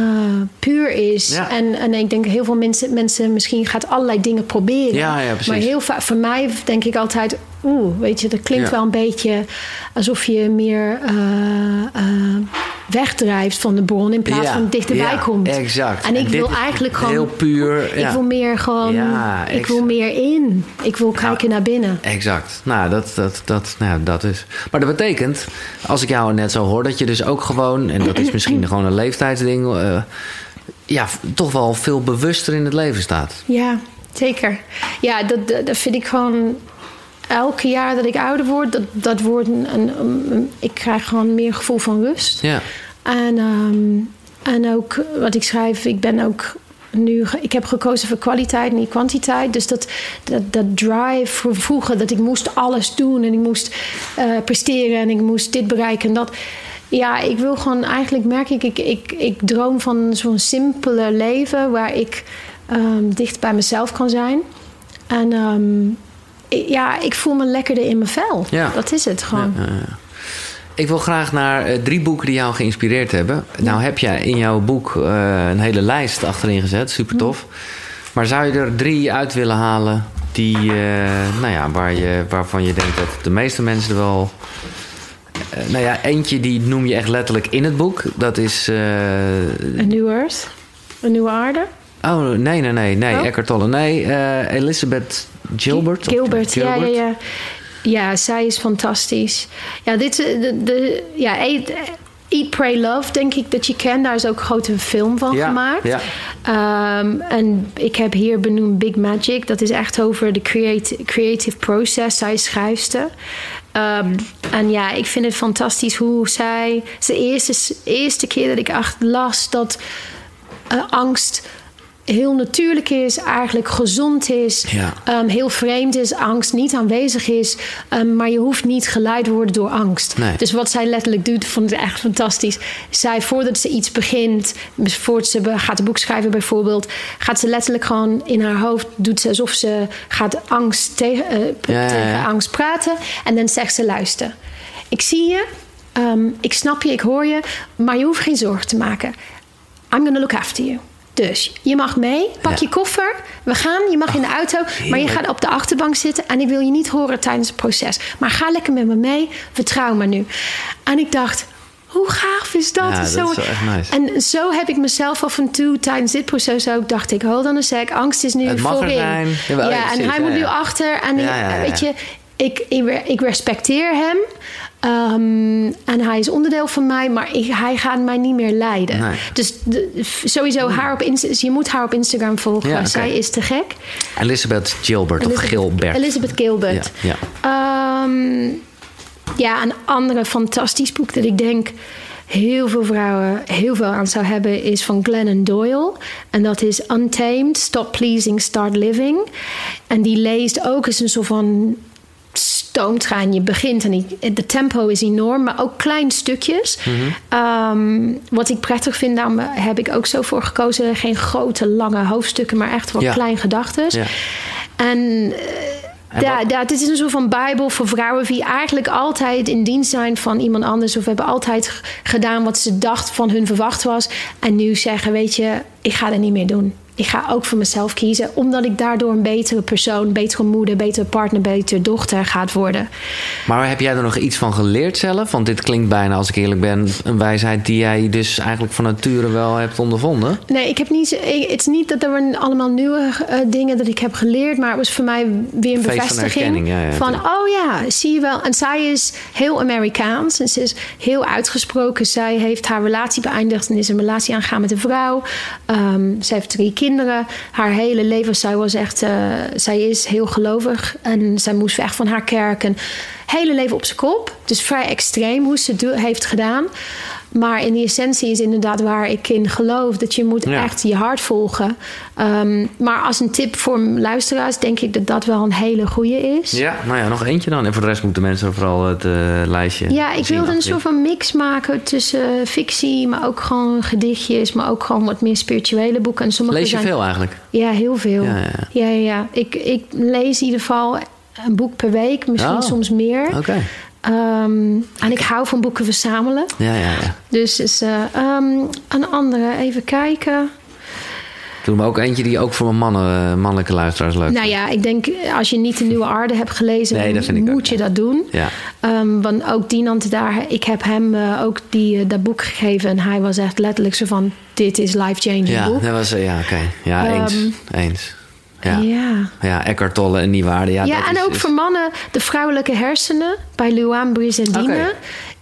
Speaker 2: puur is. En, en ik denk heel veel mensen, mensen misschien gaat allerlei dingen proberen.
Speaker 1: Ja, ja,
Speaker 2: maar heel vaak, voor mij denk ik altijd, oeh, weet je, dat klinkt wel een beetje alsof je meer uh, uh, wegdrijft van de bron in plaats van dichterbij komt.
Speaker 1: Exact.
Speaker 2: En ik wil eigenlijk gewoon.
Speaker 1: Heel puur.
Speaker 2: Ik wil meer gewoon. ik wil meer in. Ik wil kijken naar binnen.
Speaker 1: Exact. Nou, dat, dat, dat, nou, dat is. Maar dat betekent, als ik jou net zo hoor, dat je dus ook gewoon, en dat is [CLEARS THROAT] misschien gewoon een leeftijdsding, uh, ja, toch wel veel bewuster in het leven staat.
Speaker 2: Ja, zeker. Ja, dat, dat vind ik gewoon elke jaar dat ik ouder word, dat, dat wordt een, een, ik krijg gewoon meer gevoel van rust.
Speaker 1: Ja.
Speaker 2: En, um, en ook wat ik schrijf, ik ben ook nu, ik heb gekozen voor kwaliteit, niet kwantiteit. Dus dat, dat, dat drive voor vroeger, dat ik moest alles doen en ik moest uh, presteren en ik moest dit bereiken en dat. Ja, ik wil gewoon, eigenlijk merk ik, ik, ik, ik droom van zo'n simpele leven waar ik um, dicht bij mezelf kan zijn. En um, ja, ik voel me lekkerder in mijn vel. Ja. Dat is het gewoon. Ja,
Speaker 1: ik wil graag naar uh, drie boeken die jou geïnspireerd hebben. Nou heb jij in jouw boek uh, een hele lijst achterin gezet. Super tof. Maar zou je er drie uit willen halen die, uh, nou ja, waar je, waarvan je denkt dat de meeste mensen er wel. nou ja, eentje die noem je echt letterlijk in het boek. Dat is.
Speaker 2: A New Earth. Een nieuwe aarde.
Speaker 1: Oh, nee, nee, nee. Nee, oh. Eckhart Tolle. Nee, Elizabeth Gilbert?
Speaker 2: Gilbert, ja, ja, ja. Ja, zij is fantastisch. Ja, dit, de, de, ja, Eat, Eat, Pray, Love, denk ik dat je kent. Daar is ook een grote film van gemaakt. Ja. Um, en ik heb hier benoemd Big Magic. Dat is echt over de creative, creative process. Zij schrijfster. Um, en ja, ik vind het fantastisch hoe zij... Het is de eerste, eerste keer dat ik echt las dat uh, angst heel natuurlijk is, eigenlijk gezond is, um, heel vreemd is, angst niet aanwezig is, um, maar je hoeft niet geleid te worden door angst. Dus wat zij letterlijk doet, vond ik echt fantastisch. Zij, voordat ze iets begint, voordat ze gaat een boek schrijven bijvoorbeeld, gaat ze letterlijk gewoon in haar hoofd, doet ze alsof ze gaat angst tegen, uh, ja, tegen angst praten en dan zegt ze luister. Ik zie je, um, ik snap je, ik hoor je, maar je hoeft geen zorgen te maken. I'm gonna look after you. Dus je mag mee, pak je koffer, we gaan, je mag in de auto, maar je gaat op de achterbank zitten en ik wil je niet horen tijdens het proces. Maar ga lekker met me mee, vertrouw me nu. En ik dacht, hoe gaaf is dat?
Speaker 1: Ja,
Speaker 2: zo,
Speaker 1: dat is echt nice.
Speaker 2: En zo heb ik mezelf af en toe tijdens dit proces ook dacht ik, hold on een sec, angst is nu
Speaker 1: het
Speaker 2: voorin. Ja, en hij moet nu achter en weet je, ik, ik, ik respecteer hem. Um, en hij is onderdeel van mij, maar ik, hij gaat mij niet meer leiden. Nee. Dus de, sowieso haar op Insta, je moet haar op Instagram volgen. Ja, okay. Zij is te gek.
Speaker 1: Elizabeth Gilbert Elizabeth, of Gilbert.
Speaker 2: Elizabeth Gilbert. Ja, ja. Um, ja, een andere fantastisch boek dat ik denk heel veel vrouwen heel veel aan zou hebben, is van Glennon Doyle. En dat is Untamed, Stop Pleasing, Start Living. En die leest ook eens een soort van stoomtrein. Je begint en de tempo is enorm, maar ook klein stukjes. Mhm. um, wat ik prettig vind, daar heb ik ook zo voor gekozen. Geen grote, lange hoofdstukken, maar echt wel klein gedachten. Ja. En uh, Ja, ja, het is een soort van bijbel voor vrouwen die eigenlijk altijd in dienst zijn van iemand anders. Of hebben altijd gedaan wat ze dacht van hun verwacht was. En nu zeggen, weet je, ik ga dat niet meer doen ik ga ook voor mezelf kiezen, omdat ik daardoor een betere persoon, betere moeder, betere partner, betere dochter gaat worden.
Speaker 1: Maar heb jij er nog iets van geleerd zelf? Want dit klinkt bijna, als ik eerlijk ben, een wijsheid die jij dus eigenlijk van nature wel hebt ondervonden.
Speaker 2: Nee, ik heb niet. het is niet dat er allemaal nieuwe uh, dingen dat ik heb geleerd, maar het was voor mij weer een bevestiging van, van oh ja, zie je wel. En zij is heel Amerikaans en ze is heel uitgesproken. Zij heeft haar relatie beëindigd en is een relatie aangegaan met een vrouw. Um, ze heeft drie kinderen haar hele leven, zij was echt, uh, zij is heel gelovig en zij moest weg van haar kerk. En hele leven op zijn kop. Dus vrij extreem hoe ze het heeft gedaan. Maar in die essentie is inderdaad waar ik in geloof. Dat je moet echt je hart volgen. Um, maar als een tip voor luisteraars denk ik dat dat wel een hele goede is.
Speaker 1: Ja, nou ja, nog eentje dan. En voor de rest moeten mensen vooral het uh, lijstje
Speaker 2: Ja, ik wilde een soort van mix maken tussen fictie... maar ook gewoon gedichtjes, maar ook gewoon wat meer spirituele boeken. En
Speaker 1: sommige lees je veel eigenlijk?
Speaker 2: Ja, heel veel. Ja, ja. ja, ja. Ik, ik lees in ieder geval een boek per week. Misschien oh. soms meer.
Speaker 1: Oké.
Speaker 2: Um, en ik hou van boeken verzamelen.
Speaker 1: Ja, ja, ja.
Speaker 2: Dus is, uh, um, een andere, even kijken.
Speaker 1: Doe me ook eentje die ook voor mijn mannen, mannelijke luisteraars leuk
Speaker 2: Nou ja, ik denk als je niet de Nieuwe Aarde hebt gelezen, nee, moet je dat doen.
Speaker 1: Ja.
Speaker 2: Um, want ook Dinant daar, ik heb hem uh, ook die, uh, dat boek gegeven en hij was echt letterlijk zo van: dit is life-changing
Speaker 1: ja,
Speaker 2: boek.
Speaker 1: Dat was, ja, oké. Ja, eens. eens.
Speaker 2: Ja. ja.
Speaker 1: Ja, Eckhart Tolle en Nieuwaarde. Ja,
Speaker 2: ja en ook voor mannen, de vrouwelijke hersenen bij Luan Brizendine okay.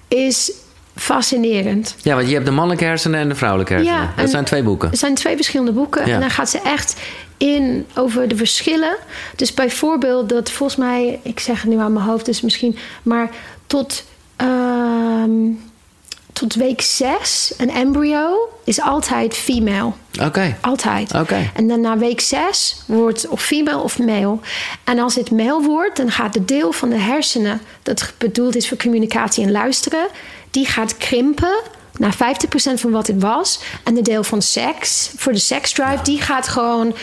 Speaker 2: is fascinerend.
Speaker 1: Ja, want je hebt de mannelijke hersenen en de vrouwelijke hersenen. Ja, dat zijn twee boeken.
Speaker 2: Het zijn twee verschillende boeken. En dan gaat ze echt in over de verschillen. Dus bijvoorbeeld dat volgens mij, ik zeg het nu aan mijn hoofd, dus misschien, maar tot. Uh, tot week 6, een embryo, is altijd female.
Speaker 1: Oké.
Speaker 2: Altijd.
Speaker 1: Oké.
Speaker 2: En dan na week 6 wordt of female of male. En als het male wordt, dan gaat de deel van de hersenen... dat bedoeld is voor communicatie en luisteren... die gaat krimpen naar 50% van wat het was. En de deel van seks, voor de seksdrive... die gaat gewoon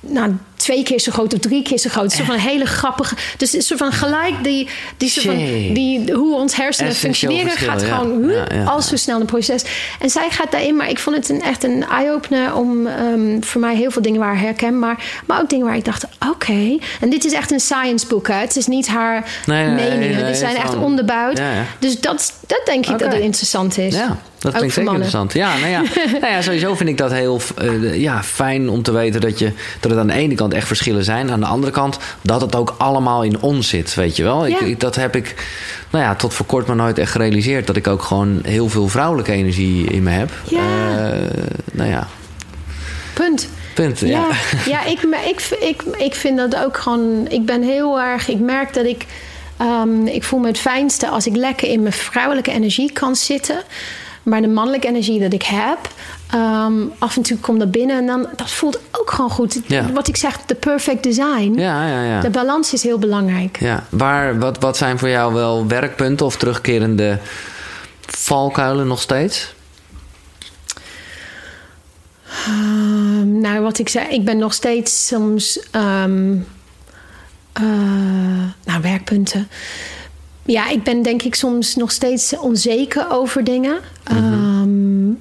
Speaker 2: nou, twee keer zo groot of drie keer zo groot. Het is van een hele grappige. Dus het is soort van gelijk die, die, soort van, die hoe ons hersenen functioneren, gaat gewoon ja, al zo snel een proces. En zij gaat daarin, maar ik vond het een, echt een eye-opener om um, voor mij heel veel dingen waar herkenbaar, maar ook dingen waar ik dacht: oké. En dit is echt een science boek. Hè? Het is niet haar
Speaker 1: nee,
Speaker 2: meningen. Dit zijn echt onderbouwd. Dus dat, dat denk ik okay. dat het interessant is.
Speaker 1: Ja. Dat klinkt zeker interessant. Ja, nou ja, [LAUGHS] nou ja, sowieso vind ik dat heel uh, ja, fijn om te weten dat, je, dat het aan de ene kant echt verschillen zijn. Aan de andere kant dat het ook allemaal in ons zit, weet je wel.
Speaker 2: Ja.
Speaker 1: Ik, dat heb ik nou ja, tot voor kort maar nooit echt gerealiseerd. Dat ik ook gewoon heel veel vrouwelijke energie in me heb.
Speaker 2: Ja.
Speaker 1: Uh, nou ja.
Speaker 2: Punt.
Speaker 1: Punt, ja.
Speaker 2: Ja, [LAUGHS] ja ik, ik, ik, ik vind dat ook gewoon... Ik ben heel erg... Ik merk dat ik... Um, ik voel me het fijnste als ik lekker in mijn vrouwelijke energie kan zitten. Maar de mannelijke energie dat ik heb, um, af en toe komt dat binnen en dan dat voelt ook gewoon goed.
Speaker 1: Ja.
Speaker 2: Wat ik zeg, de perfect design.
Speaker 1: Ja, ja, ja.
Speaker 2: De balans is heel belangrijk.
Speaker 1: Ja. Waar, wat, wat zijn voor jou wel werkpunten of terugkerende valkuilen nog steeds?
Speaker 2: Um, nou, wat ik zei, ik ben nog steeds soms. Um, uh, nou, werkpunten ja, ik ben denk ik soms nog steeds onzeker over dingen. -hmm. um,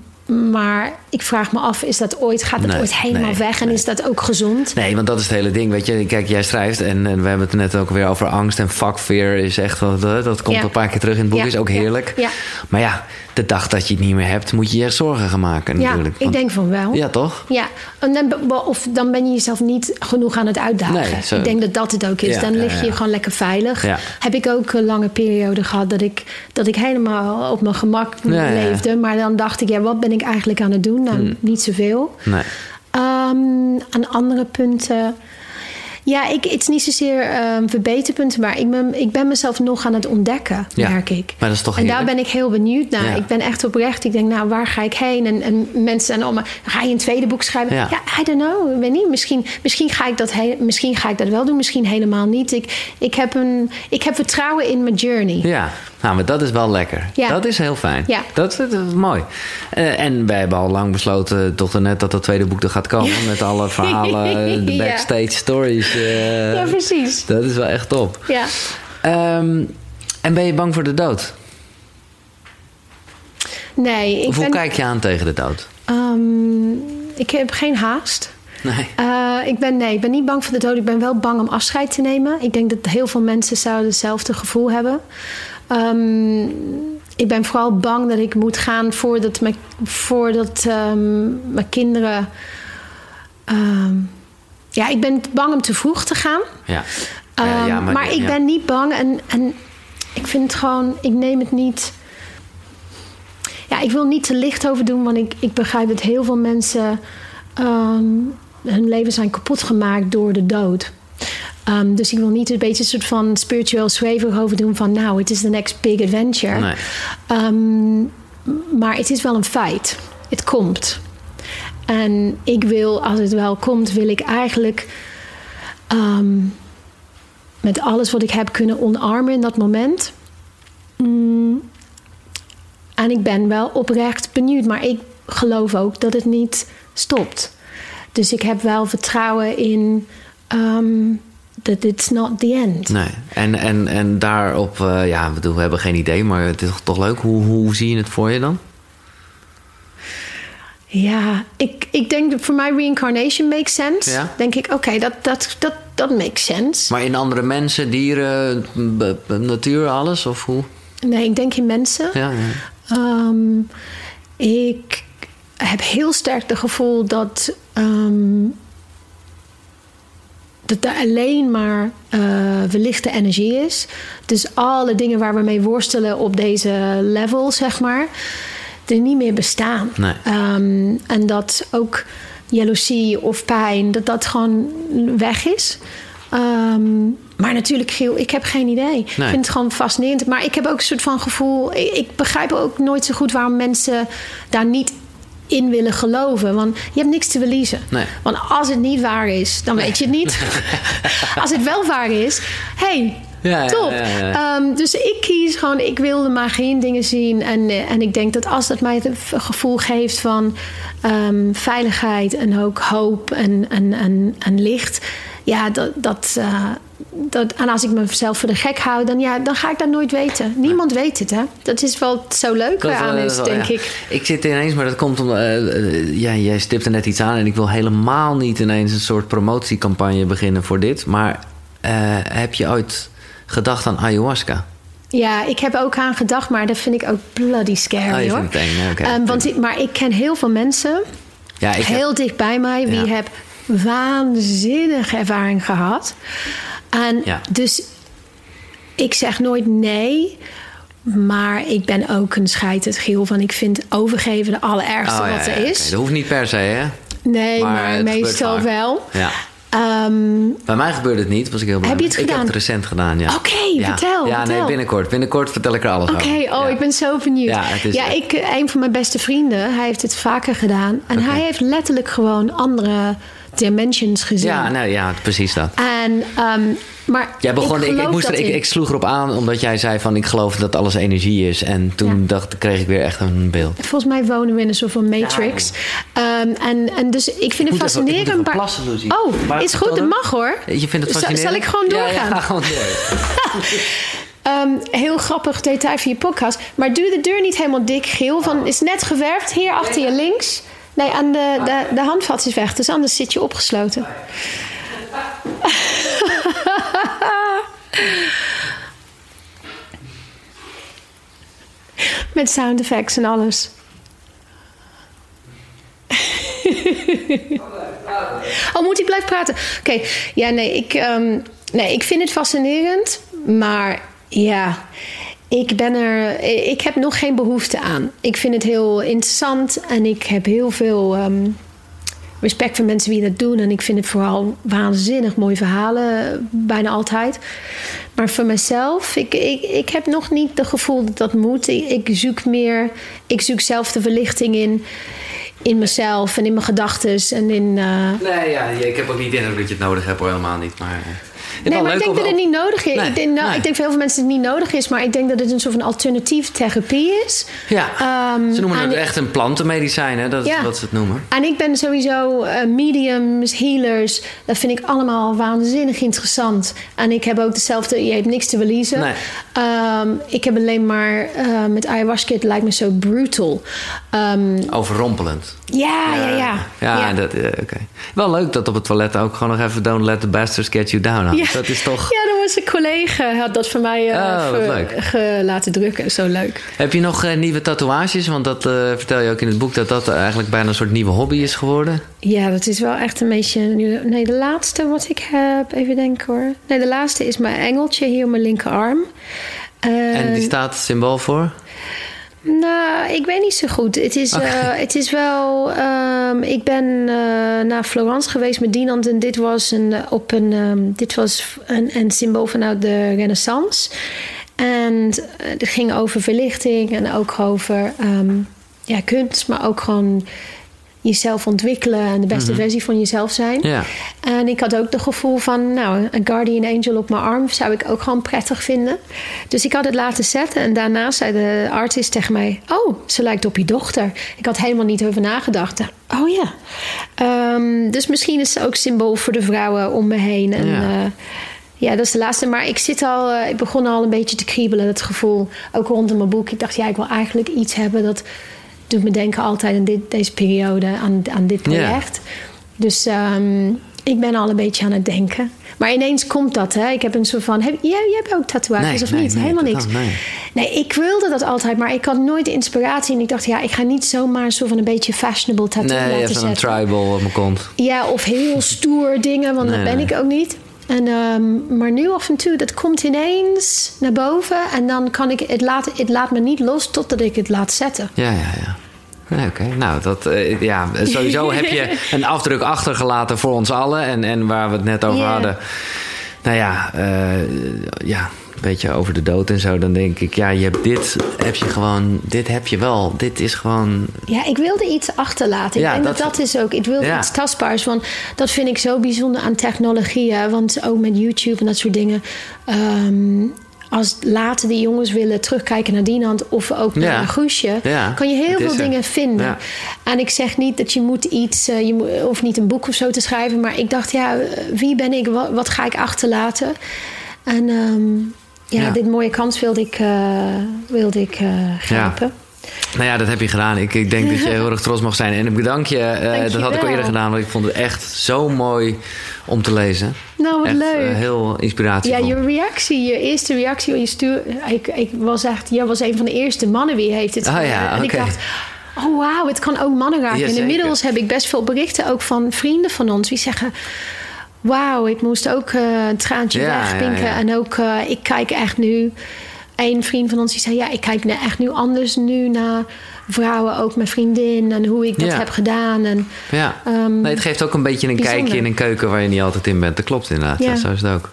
Speaker 2: maar ik vraag me af, is dat ooit, gaat het
Speaker 1: nee,
Speaker 2: ooit helemaal
Speaker 1: nee,
Speaker 2: weg en
Speaker 1: nee.
Speaker 2: is dat ook gezond?
Speaker 1: Nee, want dat is het hele ding. Weet je, kijk, jij schrijft en, en we hebben het net ook weer over angst en vakfeer is echt wat, dat komt
Speaker 2: Ja.
Speaker 1: een paar keer terug in het boek,
Speaker 2: Ja,
Speaker 1: is ook heerlijk.
Speaker 2: ja.
Speaker 1: Maar ja, de dag dat je het niet meer hebt, moet je je zorgen gaan maken
Speaker 2: Ja,
Speaker 1: natuurlijk.
Speaker 2: ik
Speaker 1: Want-
Speaker 2: denk van wel.
Speaker 1: Ja, toch?
Speaker 2: Ja, en dan, of dan ben je jezelf niet genoeg aan het uitdagen.
Speaker 1: Nee, zo-
Speaker 2: Ik denk dat dat het ook is.
Speaker 1: Ja,
Speaker 2: dan
Speaker 1: ja,
Speaker 2: lig je
Speaker 1: ja.
Speaker 2: gewoon lekker veilig.
Speaker 1: Ja.
Speaker 2: Heb ik ook een lange periode gehad dat ik, dat ik helemaal op mijn gemak
Speaker 1: Ja, ja, ja.
Speaker 2: leefde. Maar dan dacht ik, ja, wat ben ik eigenlijk aan het doen? Nou,
Speaker 1: Hmm.
Speaker 2: niet zoveel.
Speaker 1: Nee.
Speaker 2: Ehm, aan andere punten. Ja, ik, het is niet zozeer ehm, verbeterpunten, maar ik ben, ik ben mezelf nog aan het ontdekken,
Speaker 1: Ja,
Speaker 2: merk ik.
Speaker 1: maar dat is toch
Speaker 2: En daar ben ik heel benieuwd naar.
Speaker 1: Ja.
Speaker 2: Ik ben echt oprecht. Ik denk, nou, waar ga ik heen? En, en mensen zijn allemaal, ga je een tweede boek schrijven?
Speaker 1: Ja.
Speaker 2: I don't know. Ik weet niet. Misschien, misschien, ga ik dat he- misschien ga ik dat wel doen, misschien helemaal niet. Ik, ik, heb, een, ik heb vertrouwen in mijn journey.
Speaker 1: Ja, nou, maar dat is wel lekker. Dat is heel fijn.
Speaker 2: Ja.
Speaker 1: Dat, dat is mooi. Eh, en wij hebben al lang besloten, toch net dat dat tweede boek er gaat komen. Met alle verhalen, de [LAUGHS] backstage stories. Eh,
Speaker 2: ja, precies.
Speaker 1: dat is wel echt top.
Speaker 2: Ja.
Speaker 1: Ehm, en ben je bang voor de dood?
Speaker 2: Nee, ik
Speaker 1: Of hoe
Speaker 2: ben...
Speaker 1: kijk je aan tegen de dood?
Speaker 2: Ehm, ik heb geen haast.
Speaker 1: Nee.
Speaker 2: Eh, ik, ben, nee, ik ben niet bang voor de dood. Ik ben wel bang om afscheid te nemen. Ik denk dat heel veel mensen zouden hetzelfde gevoel hebben. Ehm, ik ben vooral bang dat ik moet gaan voordat mijn, voordat, mijn kinderen... ja, ik ben bang om te vroeg te gaan.
Speaker 1: Ja.
Speaker 2: Ehm,
Speaker 1: Ja,
Speaker 2: maar ik ben niet bang en, en ik vind het gewoon, ik neem het niet. Ja, ik wil niet te licht over doen, want ik, ik begrijp dat heel veel mensen ehm, hun leven zijn kapot gemaakt door de dood. Ehm, dus ik wil niet een beetje een soort van spiritueel zweverig over doen van nou, het is the next big adventure.
Speaker 1: Nee.
Speaker 2: Maar het is wel een feit. Het komt. En ik wil, als het wel komt, wil ik eigenlijk ehm, met alles wat ik heb kunnen omarmen in dat moment. Mm, en ik ben wel oprecht benieuwd, maar ik geloof ook dat het niet stopt. Dus ik heb wel vertrouwen in ehm, dat it's not the end.
Speaker 1: Nee. En, en, en daarop, eh, ja, we hebben geen idee, maar het is toch leuk. Hoe, hoe zie je het voor je dan?
Speaker 2: Ja, ik, ik denk dat voor mij reincarnation makes sense.
Speaker 1: Ja?
Speaker 2: Denk ik, oké, dat, dat, dat, dat makes sense.
Speaker 1: Maar in andere mensen, dieren, natuur, alles? Of hoe?
Speaker 2: Nee, ik denk in mensen.
Speaker 1: Ja, ja.
Speaker 2: Ehm, ik heb heel sterk het gevoel dat, ehm, dat er alleen maar eh, verlichte energie is. Dus alle dingen waar we mee worstelen op deze level, zeg maar, er niet meer bestaan.
Speaker 1: Nee.
Speaker 2: Ehm, en dat ook jaloezie of pijn, dat dat gewoon weg is. Ehm, maar natuurlijk, Giel, ik heb geen idee. Ik vind het gewoon fascinerend. Maar ik heb ook een soort van gevoel... Ik, ik begrijp ook nooit zo goed waarom mensen daar niet in willen geloven. Want je hebt niks te verliezen.
Speaker 1: Nee.
Speaker 2: Want als het niet waar is, dan weet je het niet. [LAUGHS] als het wel waar is, hey,
Speaker 1: Ja,
Speaker 2: top.
Speaker 1: ja.
Speaker 2: Ehm, dus ik kies gewoon, ik wilde maar geen dingen zien. En, eh, en ik denk dat als dat mij het gevoel geeft van ehm, veiligheid en ook hoop en, en, en, en licht. Ja, dat, dat, eh, dat, en als ik mezelf voor de gek hou, dan, ja, dan ga ik dat nooit weten. Niemand weet het, hè? Dat is wel zo leuk
Speaker 1: Dat,
Speaker 2: aan
Speaker 1: eh,
Speaker 2: is,
Speaker 1: wel,
Speaker 2: denk
Speaker 1: ja.
Speaker 2: ik.
Speaker 1: Ik zit ineens, maar dat komt om. eh, eh, ja, jij stipte net iets aan en ik wil helemaal niet ineens een soort promotiecampagne beginnen voor dit. Maar heb je ooit gedacht aan ayahuasca?
Speaker 2: Ja, ik heb ook aan gedacht, maar dat vind ik ook bloody scary,
Speaker 1: Oh,
Speaker 2: hoor.
Speaker 1: het nee.
Speaker 2: Ehm, want ik, maar ik ken heel veel mensen,
Speaker 1: Ja, ik heb-
Speaker 2: heel dicht bij mij, wie
Speaker 1: Ja.
Speaker 2: heb waanzinnige ervaring gehad. En
Speaker 1: Ja.
Speaker 2: dus ik zeg nooit nee. Maar ik ben ook een scheiterd geel van ik vind overgeven de allerergste
Speaker 1: Oh,
Speaker 2: wat er is.
Speaker 1: Dat hoeft niet per se, hè?
Speaker 2: Nee,
Speaker 1: Maar
Speaker 2: maar,
Speaker 1: het
Speaker 2: meestal wel.
Speaker 1: Ja.
Speaker 2: Ehm,
Speaker 1: Bij mij gebeurde het niet, was ik heel blij.
Speaker 2: Heb je het
Speaker 1: ik heb
Speaker 2: gedaan?
Speaker 1: het recent gedaan, ja.
Speaker 2: Oké,
Speaker 1: ja.
Speaker 2: vertel,
Speaker 1: Ja, nee, binnenkort. Binnenkort vertel ik er alles
Speaker 2: Oké,
Speaker 1: over.
Speaker 2: oh,
Speaker 1: Ja.
Speaker 2: ik ben zo benieuwd.
Speaker 1: Ja, is
Speaker 2: ik, een van mijn beste vrienden, hij heeft het vaker gedaan. En
Speaker 1: Oké.
Speaker 2: hij heeft letterlijk gewoon andere dimensions gezien.
Speaker 1: Ja, nou, ja, precies dat.
Speaker 2: En, ehm, maar
Speaker 1: Jij begon, ik, ik, moest er, ik, ik sloeg erop aan omdat jij zei van ik geloof dat alles energie is. En toen
Speaker 2: Ja.
Speaker 1: dacht, kreeg ik weer echt een beeld.
Speaker 2: Volgens mij wonen we in een soort van matrix. Ehm, en, en dus ik vind het
Speaker 1: moet even- ik
Speaker 2: fascinerend.
Speaker 1: moet even
Speaker 2: maar-
Speaker 1: plassen, Lucy.
Speaker 2: Oh,
Speaker 1: Maar
Speaker 2: is goed, dat mag hoor.
Speaker 1: Je vindt het
Speaker 2: Zal-
Speaker 1: fascinerend?
Speaker 2: Zal ik gewoon doorgaan?
Speaker 1: Ja, ga gewoon door.
Speaker 2: Ehm, heel grappig detail voor je podcast. Maar doe de deur niet helemaal dik geel. Van, is net geverfd, hier achter je links. Nee, aan de, de, de handvat is weg. Dus anders zit je opgesloten. [LAUGHS] Met sound effects en alles. [LAUGHS] Oh, moet ik blijven praten? Oké, ja, nee ik, ehm, nee, ik vind het fascinerend. Maar ja, ik ben er. Ik heb nog geen behoefte aan. Ik vind het heel interessant en ik heb heel veel ehm, respect voor mensen die dat doen. En ik vind het vooral waanzinnig mooie verhalen, bijna altijd. Maar voor mezelf, ik, ik, ik heb nog niet het gevoel dat dat moet. Ik, zoek meer, ik zoek zelf de verlichting in, in mezelf en in mijn gedachten. En in. eh,
Speaker 1: Nee, ja, ik heb ook niet indruk dat je het nodig hebt hoor, helemaal niet. Maar,
Speaker 2: Nee, maar ik denk dat het niet nodig is. ik, denk, nou, ik denk voor heel veel mensen dat het niet nodig is, maar ik denk dat het een soort van alternatief therapie is.
Speaker 1: Ja, um, ze noemen het echt een plantenmedicijn, hè? Dat is wat ze het noemen.
Speaker 2: En ik ben sowieso uh, mediums, healers, dat vind ik allemaal waanzinnig interessant. En ik heb ook dezelfde, je hebt niks te verliezen. Nee. Um, ik heb alleen maar uh, met ayahuasca, het lijkt me zo brutal.
Speaker 1: Um, Overrompelend.
Speaker 2: Ja, ja, ja.
Speaker 1: Ja, ja. dat, uh, oké. Wel leuk dat op het toilet ook gewoon nog even don't let the bastards get you down. Ja. Dat is toch...
Speaker 2: Ja, dat was een collega had dat voor mij uh, oh, laten drukken. Zo leuk.
Speaker 1: Heb je nog uh, nieuwe tatoeages? Want dat uh, vertel je ook in het boek dat dat eigenlijk bijna een soort nieuwe hobby is geworden.
Speaker 2: Ja, dat is wel echt een beetje... Nee, de laatste wat ik heb, even denken hoor. Nee, de laatste is mijn engeltje hier op mijn linkerarm.
Speaker 1: en die staat symbool voor?
Speaker 2: Nou, ik weet niet zo goed. Het is, okay. uh, het is wel. Um, ik ben uh, naar Florence geweest met Dinant en dit was een, op een, um, dit was een, een symbool vanuit de Renaissance. En het ging over verlichting en ook over um, ja, kunst, maar ook gewoon jezelf ontwikkelen en de beste mhm. versie van jezelf zijn. Ja. En ik had ook het gevoel van, nou, een guardian angel op mijn arm zou ik ook gewoon prettig vinden. Dus ik had het laten zetten en daarna zei de artist tegen mij: Oh, ze lijkt op je dochter. Ik had helemaal niet over nagedacht. Oh ja. Um, dus misschien is ze ook symbool voor de vrouwen om me heen. En, ja. Uh, ja, dat is de laatste. Maar ik zit al, uh, ik begon al een beetje te kriebelen, het gevoel. Ook rondom mijn boek. Ik dacht, ja, ik wil eigenlijk iets hebben dat doet me denken altijd aan dit, deze periode, aan, aan dit project. Dus um, ik ben al een beetje aan het denken. Maar ineens komt dat, hè? Ik heb een soort van. Heb, jij, jij hebt ook tatoeages of niet? Helemaal niks. nee. nee. ik wilde dat altijd, maar ik had nooit de inspiratie. En ik dacht, ja, ik ga niet zomaar zo van een beetje fashionable tattoo
Speaker 1: nee,
Speaker 2: laten zetten.
Speaker 1: een tribal op mijn kont.
Speaker 2: Ja, of heel stoer [LAUGHS] dingen, want dat ben ik ook niet. En, um, maar nu af en toe, dat komt ineens naar boven. En dan kan ik het laten, het laat me niet los totdat ik het laat zetten.
Speaker 1: Ja, ja, ja. Oké, nou, dat, uh, ja, sowieso [LAUGHS] heb je een afdruk achtergelaten voor ons allen. En, en waar we het net over yeah. hadden. Nou ja, uh, ja, beetje over de dood en zo. Dan denk ik, ja, je hebt dit, heb je gewoon, dit heb je wel. Dit is gewoon.
Speaker 2: Ja, ik wilde iets achterlaten. Ja, ik denk dat, dat, is ook, ik wilde ja. iets tastbaars. Want dat vind ik zo bijzonder aan technologie. Want ook met YouTube en dat soort dingen. Um, als later de jongens willen terugkijken naar Dinant of ook naar ja. Guusje, ja. kan je heel veel dingen vinden. Ja. En ik zeg niet dat je moet iets, uh, je moet, of niet een boek of zo te schrijven, maar ik dacht, ja, wie ben ik? Wat, wat ga ik achterlaten? En um, ja, dit mooie kans wilde ik, uh, wilde ik uh, grijpen.
Speaker 1: Nou ja, dat heb je gedaan. Ik, ik denk dat je [LAUGHS] heel erg trots mag zijn. En ik bedank je. Uh, dat had ik al eerder gedaan, want ik vond het echt zo mooi om te lezen.
Speaker 2: Nou, wat
Speaker 1: echt,
Speaker 2: leuk.
Speaker 1: Uh, heel inspiratievol.
Speaker 2: Ja, je reactie, je eerste reactie. Je stuur, ik, ik was echt, jij was een van de eerste mannen wie heeft het
Speaker 1: oh, ja,
Speaker 2: En ik dacht, oh wauw, het kan ook mannen raken. Ja, en inmiddels heb ik best veel berichten ook van vrienden van ons die zeggen wauw, ik moest ook uh, een traantje ja, wegpinken. Ja. En ook, uh, ik kijk echt nu een vriend van ons die zei: Ja, ik kijk echt nu anders nu naar vrouwen, ook mijn vriendin en hoe ik dat ja. heb gedaan. En,
Speaker 1: ja, um, nee, het geeft ook een beetje een bijzonder. kijkje in een keuken waar je niet altijd in bent. Dat klopt inderdaad. Ja. Zo is het ook.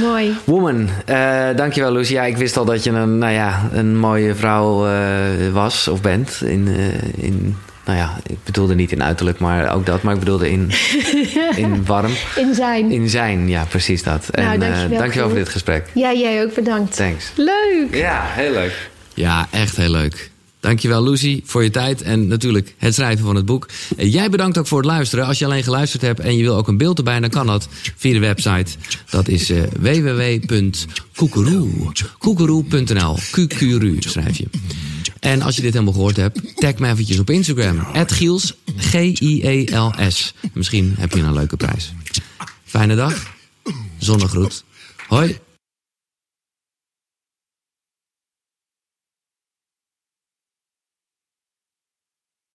Speaker 2: Mooi.
Speaker 1: Woman, uh, dankjewel Lucy. Ja, ik wist al dat je een, nou ja, een mooie vrouw uh, was of bent in, uh, in nou ja, ik bedoelde niet in uiterlijk, maar ook dat. Maar ik bedoelde in, [LAUGHS] in warm.
Speaker 2: In zijn.
Speaker 1: In zijn, ja, precies dat. Nou, en dankjewel, uh, dankjewel voor dit gesprek.
Speaker 2: Ja, jij ook bedankt.
Speaker 1: Thanks.
Speaker 2: Leuk.
Speaker 1: Ja, heel leuk. Ja, echt heel leuk. Dankjewel Lucy voor je tijd en natuurlijk het schrijven van het boek. Jij bedankt ook voor het luisteren. Als je alleen geluisterd hebt en je wil ook een beeld erbij, dan kan dat via de website. Dat is uh, www.koekeroe.nl. QQRU schrijf je. En als je dit helemaal gehoord hebt, tag me eventjes op Instagram. Giels, G-I-E-L-S. Misschien heb je een leuke prijs. Fijne dag. Zonnegroet. Hoi.